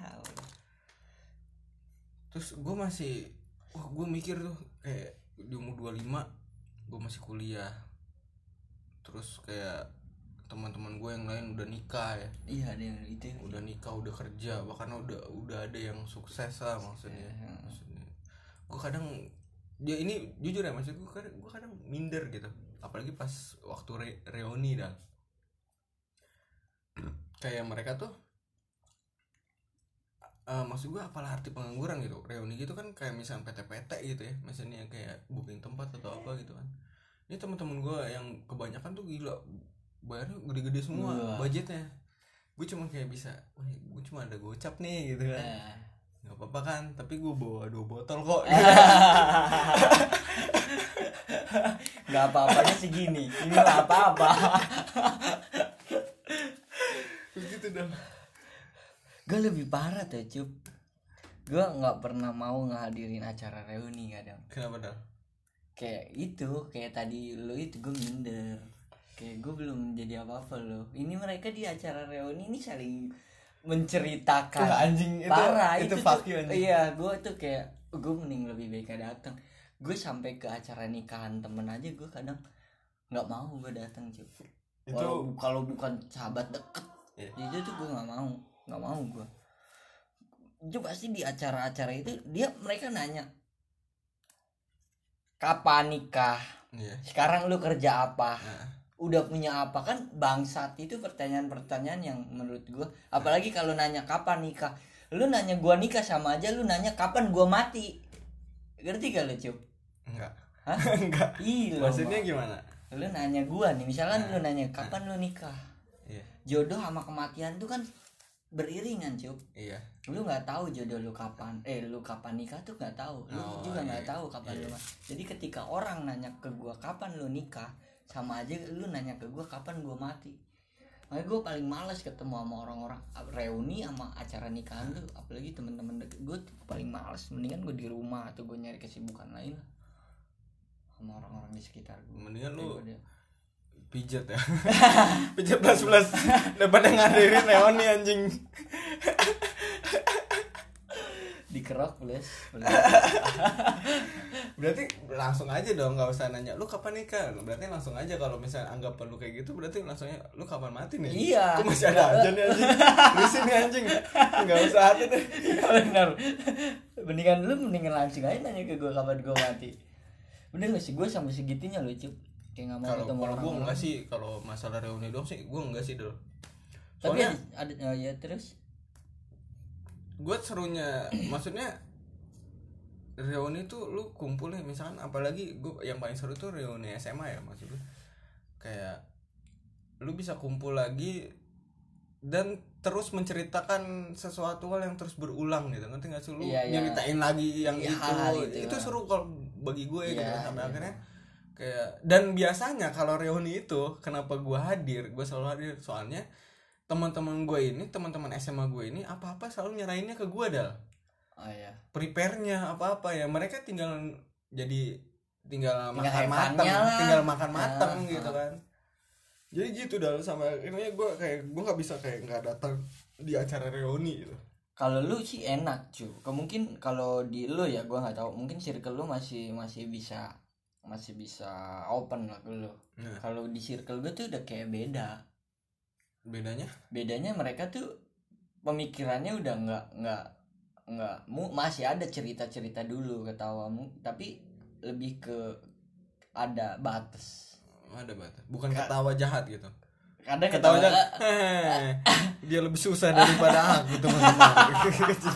terus gue masih wah gue mikir tuh kayak di umur 25 gue masih kuliah. Terus kayak teman-teman gue yang lain udah nikah ya. Iya ada yang itu udah nikah udah kerja bahkan udah udah ada yang sukses lah maksudnya. Iya. maksudnya. Gue kadang ya ini jujur ya maksud gue kadang gue kadang minder gitu. Apalagi pas waktu re- reuni dah. Kayak mereka tuh eh, maksud gue apalah arti pengangguran gitu. Reuni gitu kan kayak misalnya PT-PT gitu ya. Misalnya kayak booking tempat atau apa gitu kan. Ini teman-teman gue yang kebanyakan tuh gila bayarnya gede-gede semua Wah. budgetnya. Gue cuma kayak bisa gue cuma ada gocap nih gitu kan. Nah. nggak apa-apa kan tapi gue bawa dua botol kok. Nggak apa-apanya segini ini nggak apa-apa. Begitu dong. Gue lebih parah tuh cup. Gue nggak pernah mau ngehadirin acara reuni kadang. Kenapa dah kayak itu kayak tadi lo itu gue minder kayak gue belum jadi apa-apa lo ini mereka di acara reuni ini saling menceritakan. Wah, anjing, itu- parah itu itu, fuck tuh- you, anjing. iya gue tuh kayak gue mending lebih baik gak datang gue sampai ke acara nikahan temen aja gue kadang nggak mau gue datang cuy Itu- Walau kalau bukan sahabat deket Iya. itu tuh gue nggak mau nggak mau gue itu pasti di acara-acara itu dia mereka nanya kapan nikah? Iya. Sekarang lu kerja apa? Nah, udah punya apa kan bangsat itu pertanyaan-pertanyaan yang menurut gua apalagi kalau nanya kapan nikah lu nanya gua nikah sama aja lu nanya kapan gua mati ngerti gak lu cup enggak Hah? enggak Iya. maksudnya gimana lu nanya gua nih, misalkan lu nanya kapan lu nikah? iya Jodoh sama kematian tuh kan beriringan, Cuk. iya Lu nggak tahu jodoh lu kapan, eh lu kapan nikah tuh nggak tahu. Lu Oh, juga nggak iya. tahu kapan Iya. lu. Jadi ketika orang nanya ke gua kapan lu nikah, sama aja lu nanya ke gua kapan gua mati. Makanya gue paling males ketemu sama orang-orang reuni sama acara nikahan tuh apalagi temen-temen deket gue tuh paling males. Mendingan gue di rumah atau gue nyari kesibukan lain lah sama orang-orang di sekitar gue mendingan lu Daripada- pijat ya. Pijat plus plus daripada ngadirin reoni anjing. Dikerok plus berarti langsung aja dong nggak usah nanya lu kapan nikah? Berarti langsung aja kalau misalnya anggap perlu kayak gitu berarti langsungnya lu kapan mati nih? Iya. Kok masih ada aja nih anjing? Di sini anjing. Nggak usah ada deh. Benar. Mendingan lu mendingan langsung aja nanya ke gue kapan gue mati. Bener gak sih? Gue sampai segitunya lu cup kayak nggak mau ketemu orang gue enggak sih kalau masalah reuni dong sih gue enggak sih dulu tapi ada, ada oh ya terus? Gue serunya maksudnya reuni tuh lu kumpul nih misalkan apalagi gue yang paling seru tuh reuni SMA ya maksud gue kayak lu bisa kumpul lagi dan terus menceritakan sesuatu hal yang terus berulang gitu. Ngerti nggak sih? Lu Iya, iya. nyeritain lagi yang Iya, itu. hal-hal itu, itu. seru kalau bagi gue gitu Iya, sampai iya. akhirnya kayak dan biasanya kalau reuni itu kenapa gue hadir gue selalu hadir. Soalnya teman-teman gue ini teman-teman SMA gue ini apa-apa selalu nyerahinnya ke gue dal oh ya prepare-nya apa-apa ya. Mereka tinggal jadi tinggal, Tinggal makan matang lah. tinggal makan matang Ah, gitu ah. kan. Jadi gitu dal. Sampai akhirnya gue kayak gue nggak bisa kayak nggak datang di acara reuni gitu. Kalau lu sih enak cu. Kemungkin kalau di lu ya gua nggak tahu. Mungkin circle lu masih masih bisa masih bisa open lah ke lu. Nah. Kalau di circle gue tuh udah kayak beda. Bedanya? Bedanya mereka tuh pemikirannya udah nggak nggak nggak mu masih ada cerita cerita dulu ketawamu tapi lebih ke ada batas. Ada batas. Bukan ketawa jahat gitu. Kadang ketawa ketawa jahat. "Heh, dia lebih susah daripada aku teman-teman.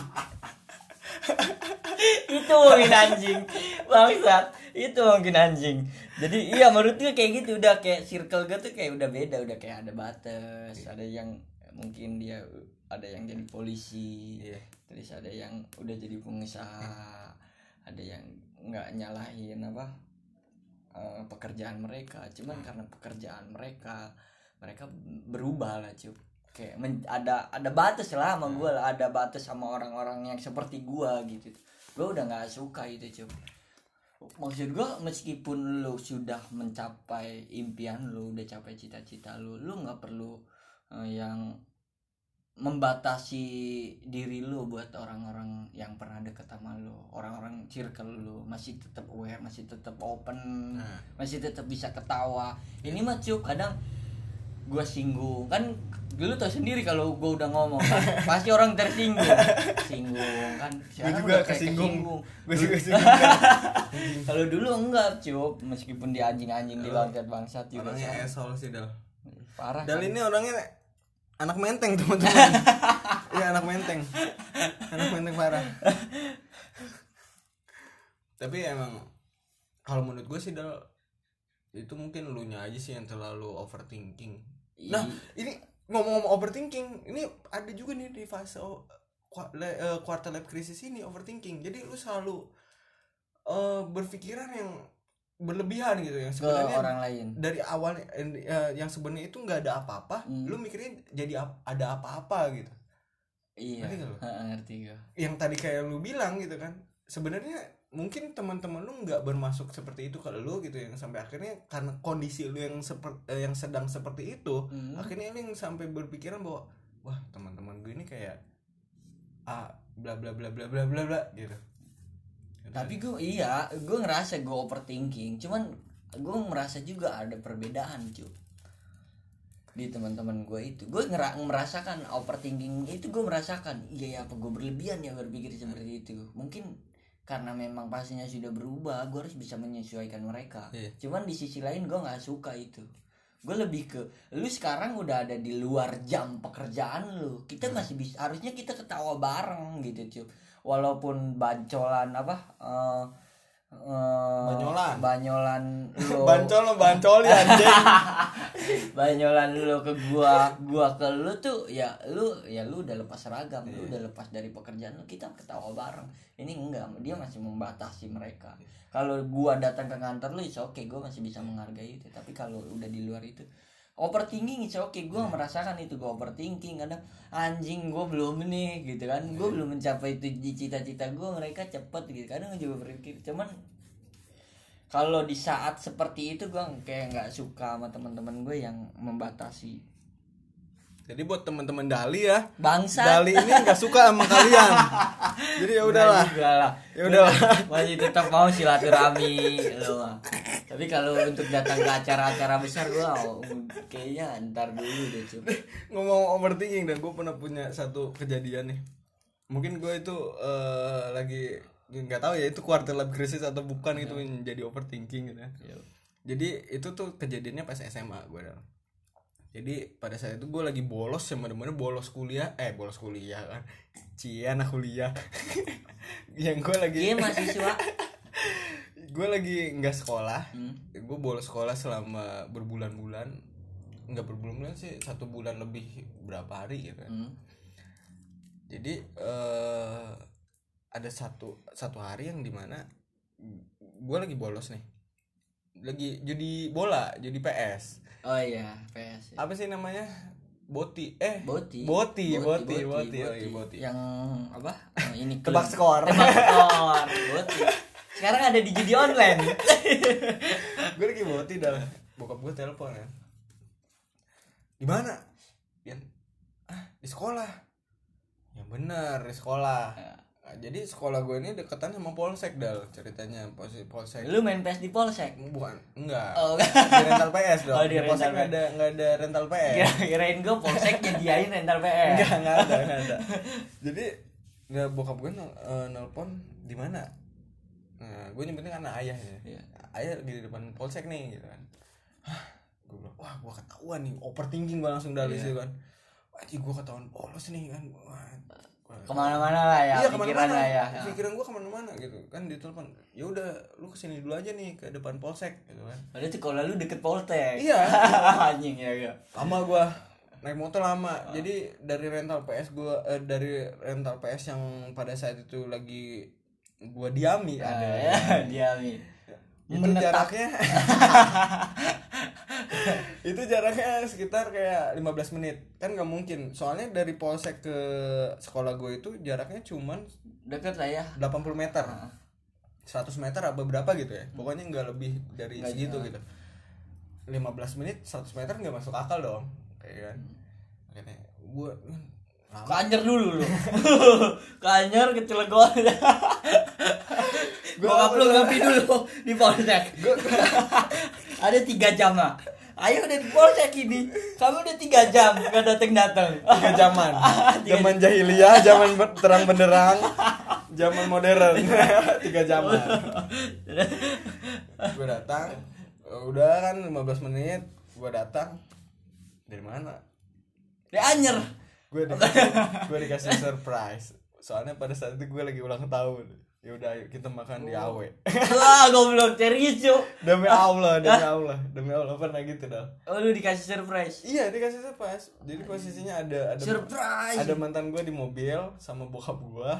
Itu mungkin anjing. Bangsat. Itu mungkin anjing. Jadi iya menurut gue kayak gitu. Udah kayak circle gue tuh kayak udah beda. Udah kayak ada batas. Ada yang mungkin dia ada yang jadi polisi. Iya. Terus ada yang udah jadi pengusaha ada yang nggak nyalahin apa eh, pekerjaan mereka. Cuman karena pekerjaan mereka mereka berubah lah cuy. Kayak men- ada ada batas lah sama gue lah. Ada batas sama orang-orang yang seperti gue gitu. Gue udah nggak suka itu cuy. Maksud gue meskipun lu sudah mencapai impian lu udah capai cita-cita lu lu nggak perlu eh, yang membatasi diri lu buat orang-orang yang pernah deket sama lu. Orang-orang circle lu masih tetap aware masih tetap open Nah. masih tetap bisa ketawa. Ini mah cuy kadang gue singgung. Kan dulu tau sendiri kalau gue udah ngomong kan, pasti orang tersinggung. Singgung kan gue juga kesinggung. kesinggung. gue juga kesinggung. Kalau dulu enggak cuy. Meskipun di anjing-anjing di bangsat bangsat juga orangnya asshole sih dal parah Dal kan? ini orangnya anak menteng teman-teman. Iya anak menteng, anak menteng parah. Tapi emang kalau menurut gue sih dal itu mungkin lu nya aja sih yang terlalu overthinking. Nah ini ngomong-ngomong overthinking, ini ada juga nih di fase o- kwa- le- eh, quarter life crisis ini overthinking. Jadi lu selalu eh, berpikiran yang berlebihan gitu yang sebenarnya orang lain dari awal eh, yang sebenarnya itu nggak ada apa-apa Hmm. lu mikirnya jadi ap- ada apa-apa gitu iya Ngerti nggak lu? Heeh, ngerti gue yang tadi kayak lu bilang gitu kan sebenarnya mungkin teman-teman lu nggak bermasuk seperti itu kalau lu gitu yang sampai akhirnya karena kondisi lu yang seperti yang sedang seperti itu Hmm. akhirnya lu yang sampai berpikiran bahwa wah teman-teman gue ini kayak ah bla bla bla bla bla bla bla gitu tapi gue iya gue ngerasa gue overthinking. Cuman gue merasa juga ada perbedaan cuy di teman-teman gue itu. Gue ngera merasakan overthinking itu gue merasakan iya ya apa gue berlebihan ya berpikir seperti itu. Mungkin karena memang pastinya sudah berubah gue harus bisa menyesuaikan mereka. Iya. cuman di sisi lain gue nggak suka itu gue lebih ke lu sekarang udah ada di luar jam pekerjaan lu. Kita masih bisa harusnya kita ketawa bareng gitu cuy walaupun bancolan apa eh Banyolan. banyolan lo bancol lo bancol ya anjing. Banyolan lu ke gua gua ke lu tuh ya lu ya lu udah lepas seragam lu Iya. udah lepas dari pekerjaan lu kita ketawa bareng. Ini enggak dia masih membatasi mereka. Kalau gua datang ke kantor lu oke gua masih bisa menghargai itu. Tapi kalau udah di luar itu overthinking is oke Iya. gua merasakan itu gua overthinking kadang anjing gua belum nih gitu kan Iya. gua belum mencapai itu di cita-cita gua mereka cepet gitu kadang juga berpikir cuman kalau di saat seperti itu gue kayak nggak suka sama teman-teman gue yang membatasi jadi buat teman-teman Dali ya bangsa Dali ini nggak suka sama kalian. Jadi ya udahlah. Lah. Ya udahlah. masih tetap mau silaturahmi lo mah. tapi kalau untuk datang ke acara-acara besar gue oh, kayaknya ntar dulu deh cuy ngomong overthinking dan gue pernah punya satu kejadian nih. Mungkin gue itu eh, lagi nggak tahu ya itu quarter life crisis atau bukan itu yang jadi overthinking gitu ya. jadi itu tuh kejadiannya pas SMA gue dah jadi pada saat itu gue lagi bolos sama mana bolos kuliah. Eh bolos kuliah kan. Cie anak kuliah. Yang gue lagi dia mahasiswa. Gue lagi nggak sekolah. Hmm. gue bolos sekolah selama berbulan-bulan. Nggak berbulan-bulan sih satu bulan lebih berapa hari gitu kan Hmm. jadi eh ada satu satu hari yang di mana gue lagi bolos nih. Lagi jadi bola jadi PS oh iya PS ya. apa sih namanya boti eh Boti. boti boti boti, oh iya, boti. Yang apa? Eh, ini Tebak skor. Tebak skor. Boti. Sekarang ada di judi online. gue lagi boti dah bokap gue telepon ya di mana ah di sekolah yang benar di sekolah Ya. Nah, jadi sekolah gue ini deketan sama polsek dal ceritanya. Posisi polsek. Lu main PS di Polsek. bukan enggak. Oh, di rental PS dong. Oh, di di polsek rental nggak ada nggak ada rental PS Kira kirain gue Polsek nyediain rental PS. enggak enggak ada enggak ada. Jadi nggak bokap gue nel- eh, nelpon di mana? Nah gue nyebutin karena ayah ya. Iya. ayah di depan polsek nih gitu kan. Hah, gue bilang wah gue ketahuan nih overthinking gue langsung dari Iya. situ kan. Wah gue ketahuan polos nih kan. Wah, Ke mana-mana lah ya iya pikiran lah ya. pikiran gue ke mana-mana gitu kan di telepon ya udah lu ke sini dulu aja nih ke depan polsek gitu kan Padahal sekolah lu deket Polsek. Iya. Anjing ya ya. lama gua naik motor lama jadi dari rental PS gua eh, dari rental PS yang pada saat itu lagi gua diami Ah, ada ya, dia Mi. Itu Menetap. jaraknya. Itu jaraknya sekitar kayak 15 menit. Kan nggak mungkin. Soalnya dari polsek ke sekolah gue itu jaraknya cuman Deket lah ya. 80 meter. Ah. 100 meter apa berapa gitu ya. Pokoknya nggak lebih dari Nggak segitu gitu. 15 menit 100 meter nggak masuk akal dong. Kayak kan? Akhirnya gue Kanyer dulu lu. Kanyer ke Cilegon. Gua Gua apa lu tuh? ngopi dulu di Polsek. Ada tiga jam lah. Ayo udah di Polsek ini. Kamu udah tiga jam gak dateng dateng. tiga zaman Tiga zaman jahiliyah zaman terang benderang zaman modern tiga zaman gue datang udah kan 15 menit gue datang dari mana Dia anyer. Gue dikasih gue dikasih surprise. Soalnya pada saat itu gue lagi ulang tahun. Ya udah ayo kita makan di Oh. awe Wah goblok serius cuk. demi Allah demi Allah. Demi Allah pernah gitu dah. Oh lu dikasih surprise. iya dikasih surprise. Jadi posisinya ada ada Surprise. ada mantan gue di mobil sama bokap gue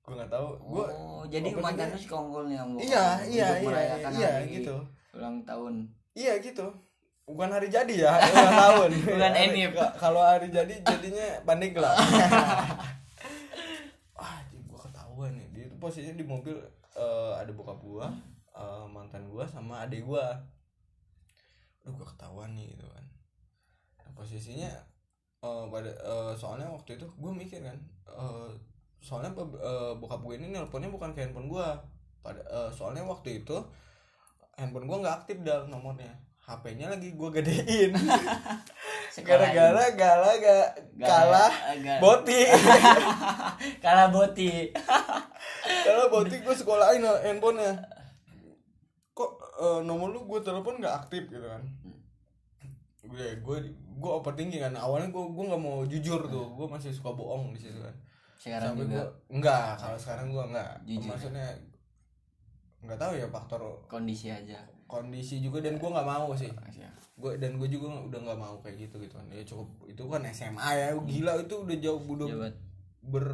gue nggak tahu. Gue Oh, jadi mantan lu si kongkolnya yang iya iya iya iya hari gitu. ulang tahun. iya gitu bukan hari jadi ya ulang tahun. Bukan enif. ka- kalau hari jadi jadinya pandeglang ah gue ketahuan nih. Dia itu posisinya di mobil eh, ada bokap gua eh, mantan gua sama adik gua. Aduh gue ketahuan nih gitu kan. Nah, posisinya eh, pada eh, soalnya waktu itu gue mikir kan eh, soalnya eh, bokap gue ini nelponnya bukan ke handphone gue pada eh, soalnya waktu itu handphone gue nggak aktif dalam nomornya HP-nya lagi gue gedein. Gara-gara gala gak Gak- kalah boti. Kalah boti. Kalah boti gue sekolahin handphonenya. Kok eh, nomor lu gue telepon nggak aktif gitu kan? Gue gue gue overthinking kan. Awalnya gue gue nggak mau jujur tuh. Gue masih suka bohong di situ kan. Sekarang sampai juga? gue enggak kalau sekarang gue enggak. Jujur. maksudnya nggak tahu ya faktor kondisi aja kondisi juga dan gue nggak mau sih. Ya. gue dan gue juga udah nggak mau kayak gitu gitu. Kan ya cukup itu kan SMA ya. Gila itu udah jauh udah Ya, ber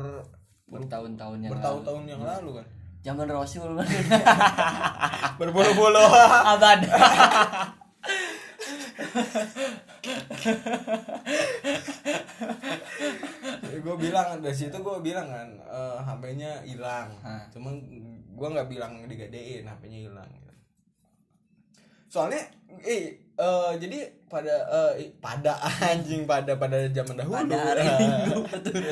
bertahun-tahun yang bertahun-tahun yang lalu. lalu kan. Zaman Rasul. Berbolo-bolo abad. Gue bilang dari situ gue bilang kan eh, HP-nya hilang. Cuman gue nggak bilang digadein HP-nya hilang. Soalnya eh eh, jadi pada eh, pada anjing pada pada zaman dahulu. Pada hari Minggu betul.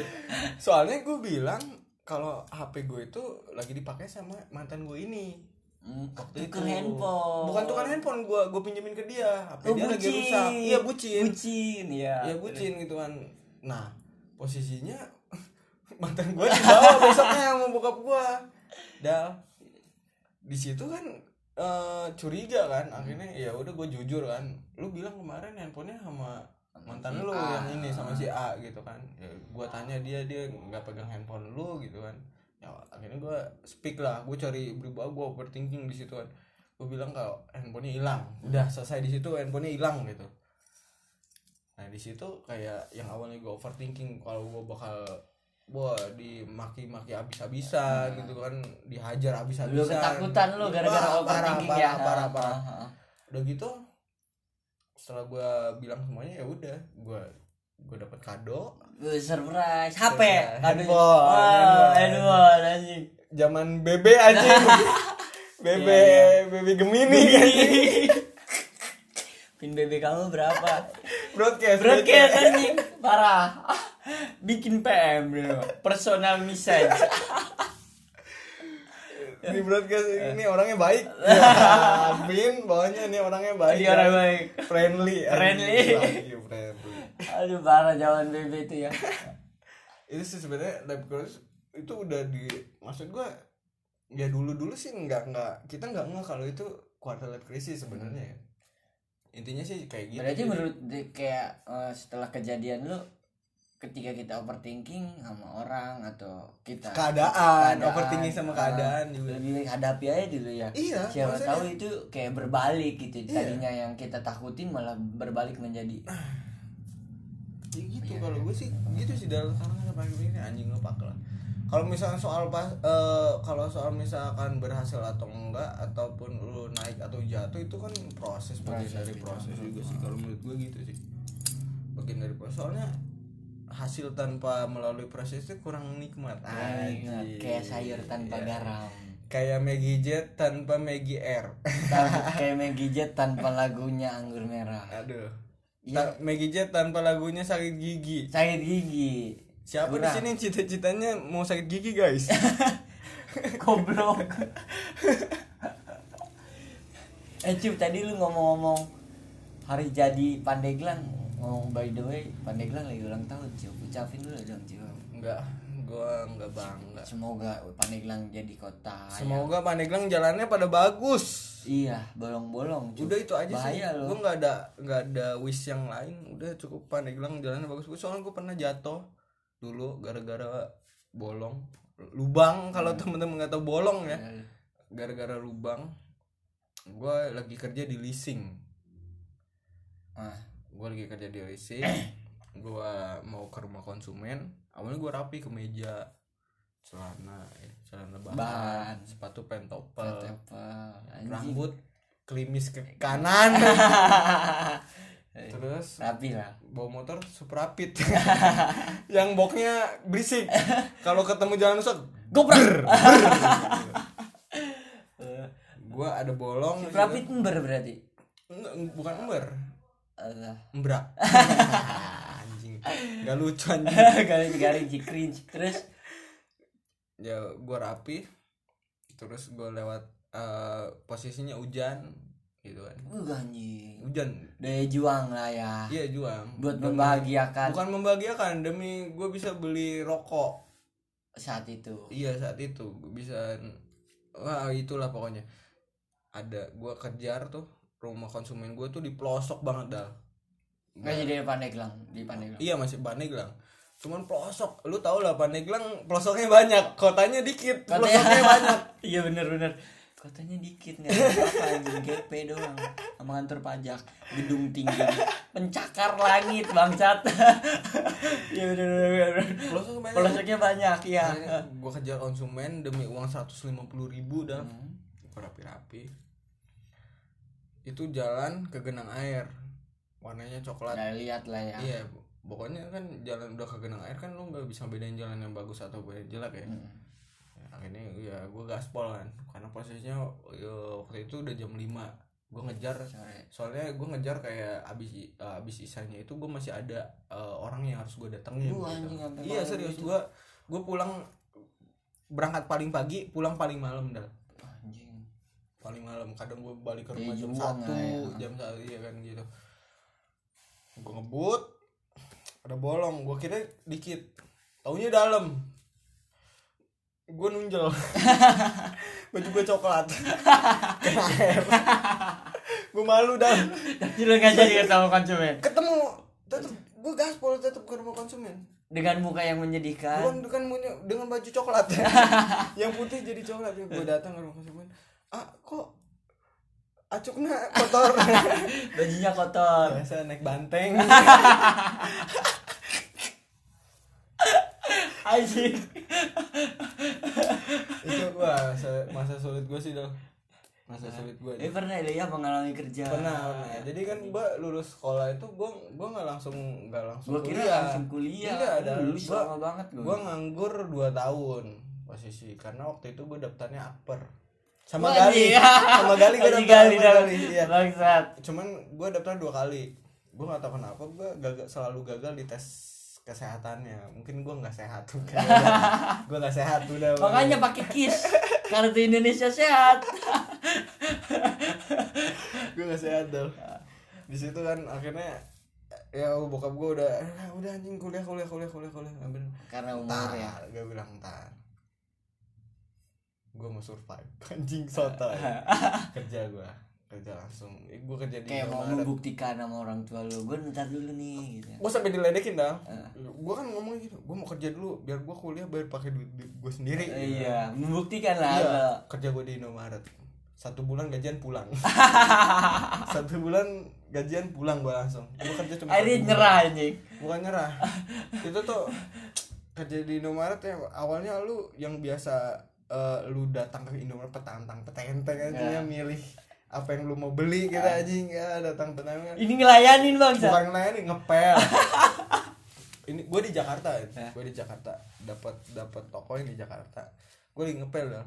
soalnya gue bilang kalau HP gue itu lagi dipakai sama mantan gue ini. Hmm, Waktu tuker itu. handphone. Bukan tukar handphone gue gue pinjemin ke dia. HP oh, dia lagi rusak. Iya bucin. Bucin ya Iya bucin gitu kan. Nah posisinya mantan gue dibawa besoknya sama bokap gue. Dal di situ kan eh, curiga kan akhirnya ya udah gue jujur kan. Lu bilang kemarin handphonenya sama mantan si lu A. yang ini sama si A gitu kan. Ya, gue tanya dia dia nggak pegang handphone lu gitu kan. Ya akhirnya gue speak lah gue cari berubah gue overthinking di situ kan. Gue bilang kalau handphonenya hilang. Udah selesai di situ handphonenya hilang gitu. Nah di situ kayak yang awalnya gue overthinking kalau gue bakal wah dimaki-maki habis-habisan gitu kan dihajar habis-habisan. Lu ketakutan lu gara-gara overthinking ya. parah, parah, parah. Ah, ah, ah. udah gitu setelah gue bilang semuanya ya udah gue gue dapet kado. Surprise. HP Surprise. Handphone, Wah, handphone. anjing. Zaman bebe anjing. Bebe Iya, bebe gemini anjing. Pin BB kamu berapa? Broadcast broadcast. anjing. Parah bikin PM bro. Personal message. Di broadcast ini orangnya baik. Ya, Bin bawahnya ini orangnya baik Dia orang baik. friendly anjing. Friendly. Aduh parah zaman BB itu ya. Itu sih sebenarnya lab course itu udah di maksud gua ya dulu dulu sih nggak nggak kita nggak nggak kalau itu quarter life crisis sebenarnya. Ya intinya sih kayak gitu. Berarti Jadi- menurut kayak eh, setelah kejadian lu ketika kita overthinking sama orang atau kita keadaan, overthinking sama ah, keadaan juga. lebih hadapi aja dulu ya. Iya, siapa maksudnya- tahu itu kayak berbalik gitu. Iya. tadinya yang kita takutin malah berbalik menjadi Ya gitu Iya, kalau iya. gue sih gitu sih dalam sekarang sampai ini anjing ngepak lah kalau misalnya soal pas eh, kalau soal misalkan berhasil atau enggak ataupun lu naik atau jatuh itu kan proses bagian dari gitu. proses juga sih. Kalau menurut gue gitu sih. Bagian dari proses. Soalnya hasil tanpa melalui proses itu kurang nikmat. Anjing. kayak sayur tanpa Iya. garam. Kayak Maggie Jet tanpa Maggie Tanpa- kayak Maggie Jet tanpa lagunya anggur merah. Aduh. Ta- Maggie Jet tanpa lagunya sakit gigi. Sakit gigi. Siapa di sini cita-citanya mau sakit gigi guys? Goblok. Eh Cup tadi lu ngomong-ngomong hari jadi Pandeglang ngomong by the way Pandeglang lagi ulang tahun Cup ucapin dulu dong Cup enggak gua enggak bangga. Semoga Pandeglang jadi kota yang- semoga Pandeglang jalannya pada bagus. Iya bolong-bolong udah itu aja sih. Bahaya gue loh nggak ada nggak ada wish yang lain. Udah cukup Pandeglang jalannya bagus. Gua- soalnya gue pernah jatuh dulu gara-gara bolong. Lubang kalau temen-temen nggak tahu bolong ya. Iya. gara-gara lubang gue lagi kerja di leasing. Ah gue lagi kerja di leasing gue mau ke rumah konsumen. Awalnya gue rapi ke meja. Celana ya, celana bahan, Bahan. sepatu pentopel rambut klimis ke kanan. Terus rapi lah. bawa motor super rapid yang boxnya berisik. Kalau ketemu jalan rusak goprak. gue ada bolong si rapi ember berarti? Bukan ember Embrak anjing. Nggak lucu anjing. Garing garing cringe terus? Ya gue rapi. Terus gue lewat eh, posisinya hujan gitu kan. Uh anjing. Hujan. Daya juang lah ya. Iya juang. Buat Demi- membahagiakan. Bukan membahagiakan demi gue bisa beli rokok. Saat itu. Iya saat itu. Gue bisa wah itulah pokoknya. Ada gue kejar tuh rumah konsumen gue tuh di pelosok banget dah. Masih di Pandeglang di Pandeglang. Iya masih Pandeglang. Cuman pelosok. Lu tau lah Pandeglang pelosoknya banyak. Kotanya dikit Katanya- pelosoknya banyak. Iya bener bener. Kotanya dikit nggak apa anjing. GP doang. Sama kantor pajak. Gedung tinggi. Pencakar langit bangsat. Ya bener bener bener. Pelosok banyak. Pelosoknya banyak ya gue kejar konsumen demi uang 150 ribu dah. Hmm. Rapi-rapi itu jalan ke genang air. Warnanya coklat. Nah lihat lah ya. Iya pokoknya kan jalan udah ke genang air kan lu nggak bisa bedain jalan yang bagus atau yang jelek ya. Hmm. Ya, akhirnya ya gue gaspol kan. Karena posisinya ya, waktu itu udah jam 5 gue ngejar. Soalnya gue ngejar kayak abis eh, abis isanya itu gue masih ada eh, orang yang harus gue datengin gitu. iya serius. gitu. gue gue pulang berangkat paling pagi pulang paling malam dah paling malam kadang gue balik ke Iya, rumah jam satu ya. jam satu iya kan gitu. Gue ngebut ada bolong gue kira dikit. Taunya dalam. Gue nunjel. Baju gue coklat. Kena air gue malu dah. Tapi lu nggak jadi ketemu konsumen? Ketemu. Tetep gue gaspol tetep ke rumah konsumen. Dengan muka yang menyedihkan? Bukan bukan punya- dengan baju coklat. Yang putih jadi coklat gue datang ke rumah konsumen ah kok acuknya kotor? Bajunya kotor. Biasa naik banteng. Anjing. Itu gua masa, masa sulit gua sih dong masa sulit gua eh pernah ya mengalami kerja. Pernah pernah. Jadi kan gua lulus sekolah itu gua gua nggak langsung nggak langsung gua kira kuliah. langsung kuliah. Tidak, ada Lu gua, lama banget gua gua nganggur 2 tahun posisi karena waktu itu gua daftarnya upper sama Wah, Gali. anjing. sama Gali Anjing daftar Gali sama. Gali iya. Bangsat. Cuman gua daftar dua kali. Gua nggak tahu kenapa gua gagal selalu gagal di tes kesehatannya. Mungkin gua nggak sehat bukan gua nggak sehat udah makanya pakai kis. Kartu Indonesia sehat. Gue gak sehat dong di situ kan akhirnya ya bokap gue udah "Ah, udah anjing kuliah kuliah kuliah kuliah kuliah. Bener. karena umur ya. gue bilang ntar gue mau survive. Anjing soto kerja gue kerja langsung. Eh, gue kerja di kayak mau membuktikan sama orang tua lu gue ntar dulu nih gitu. Gue sampai diledekin dah. Ah. gue kan ngomong gitu gue mau kerja dulu biar gue kuliah bayar pakai duit, gue sendiri Eh, iya membuktikan lah Iya, kalau kerja gue di Indomaret. Satu bulan gajian pulang. Satu bulan gajian pulang gue langsung. Gue kerja cuma bulan. nyerah anjing. Bukan nyerah. Itu tuh kerja di Indomaret ya awalnya lu yang biasa eh, lu datang ke Indomaret petantang petenteng aja Ya. ya. milih apa yang lu mau beli kita anjing ya datang petantang. Ini ngelayanin bang bukan lain ngepel. Ini gue di Jakarta Ya. gue di Jakarta. Dapat dapat toko yang di Jakarta. Gue lagi ngepel dah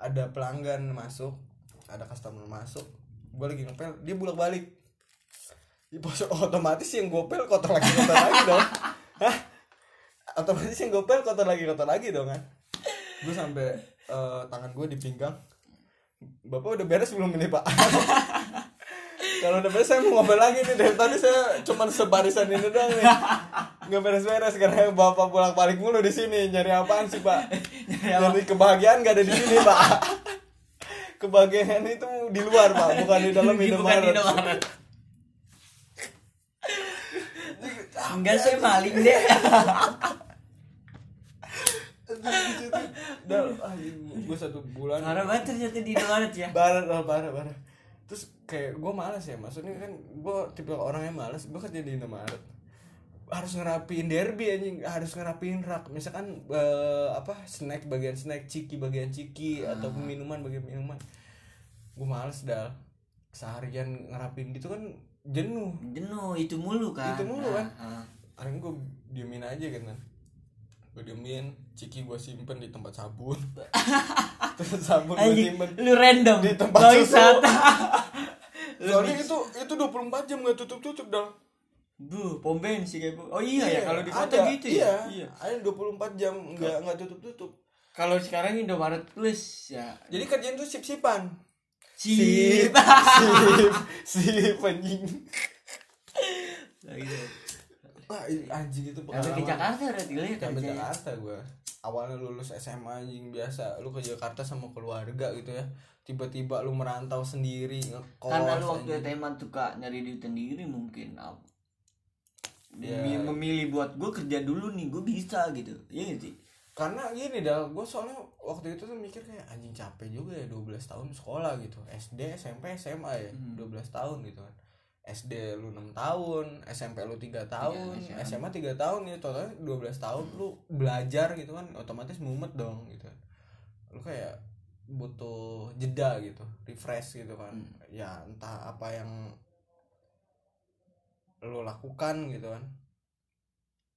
ada pelanggan masuk ada customer masuk. Gue lagi ngepel dia bolak balik di pos otomatis yang gue pel kotor lagi kotor lagi dong. Hah? otomatis yang gue pel kotor lagi kotor lagi dong kan gue sampai eh, tangan gue di pinggang. Bapak udah beres belum ini pak? Kalau udah beres saya mau ngomel lagi nih. Dari tadi saya cuma sebarisan ini doang nih. Nggak beres-beres karena bapak bolak balik mulu di sini. Nyari apaan sih pak? Nyari kebahagiaan gak ada di sini pak. Kebahagiaan itu di luar pak. Bukan di dalam Bukan di Indomaret enggak sih maling deh dan gue satu bulan. Parah banget ternyata di Indomaret ya. Parah parah parah parah. Terus kayak gue malas ya maksudnya kan gue tipe orang yang malas gue kerja di Indomaret. Harus ngerapiin derby anjing harus ngerapiin rak. Misalkan eh, apa snack bagian snack ciki bagian ciki atau minuman bagian minuman. Gue males dah seharian ngerapiin gitu kan jenuh. Jenuh itu mulu kan. Itu mulu, kan? Ah, ah. akhirnya gue diemin aja kan. Gue diemin ciki gue simpen di tempat sabun. Terus sabun gue simpen lu random. di tempat bangsat soalnya itu itu 24 jam gak tutup tutup dah bu pom bensin kayak bu oh iya, ya kalau di kota ada, gitu ya? Iya, ada 24 jam nggak nggak tutup tutup kalau sekarang Indomaret Plus ya. Jadi kerjaan tuh sip. Sipan sip sip sip anjing. Gitu. Wah anjing itu Sampai ke pengalaman. Jakarta berarti lu ya kerja Jakarta gue awalnya lulus SMA anjing biasa. Lu ke Jakarta sama keluarga gitu ya. Tiba-tiba lu merantau sendiri ngekos karena lu waktu anjing. SMA tuh kak nyari duit sendiri mungkin. Ap- Ya. Mem- memilih buat gue kerja dulu nih gue bisa gitu. Iya gak sih? Karena gini dah gue soalnya waktu itu tuh mikir kayak anjing capek juga ya 12 tahun sekolah gitu. SD SMP SMA ya Hmm. 12 tahun gitu kan SD lu 6 tahun SMP lu 3 tahun Iya, SMA 3 tahun ya totalnya 12 tahun lu belajar gitu kan otomatis mumet dong gitu. Lu kayak butuh jeda gitu refresh gitu kan. Hmm. ya entah apa yang lu lakukan gitu kan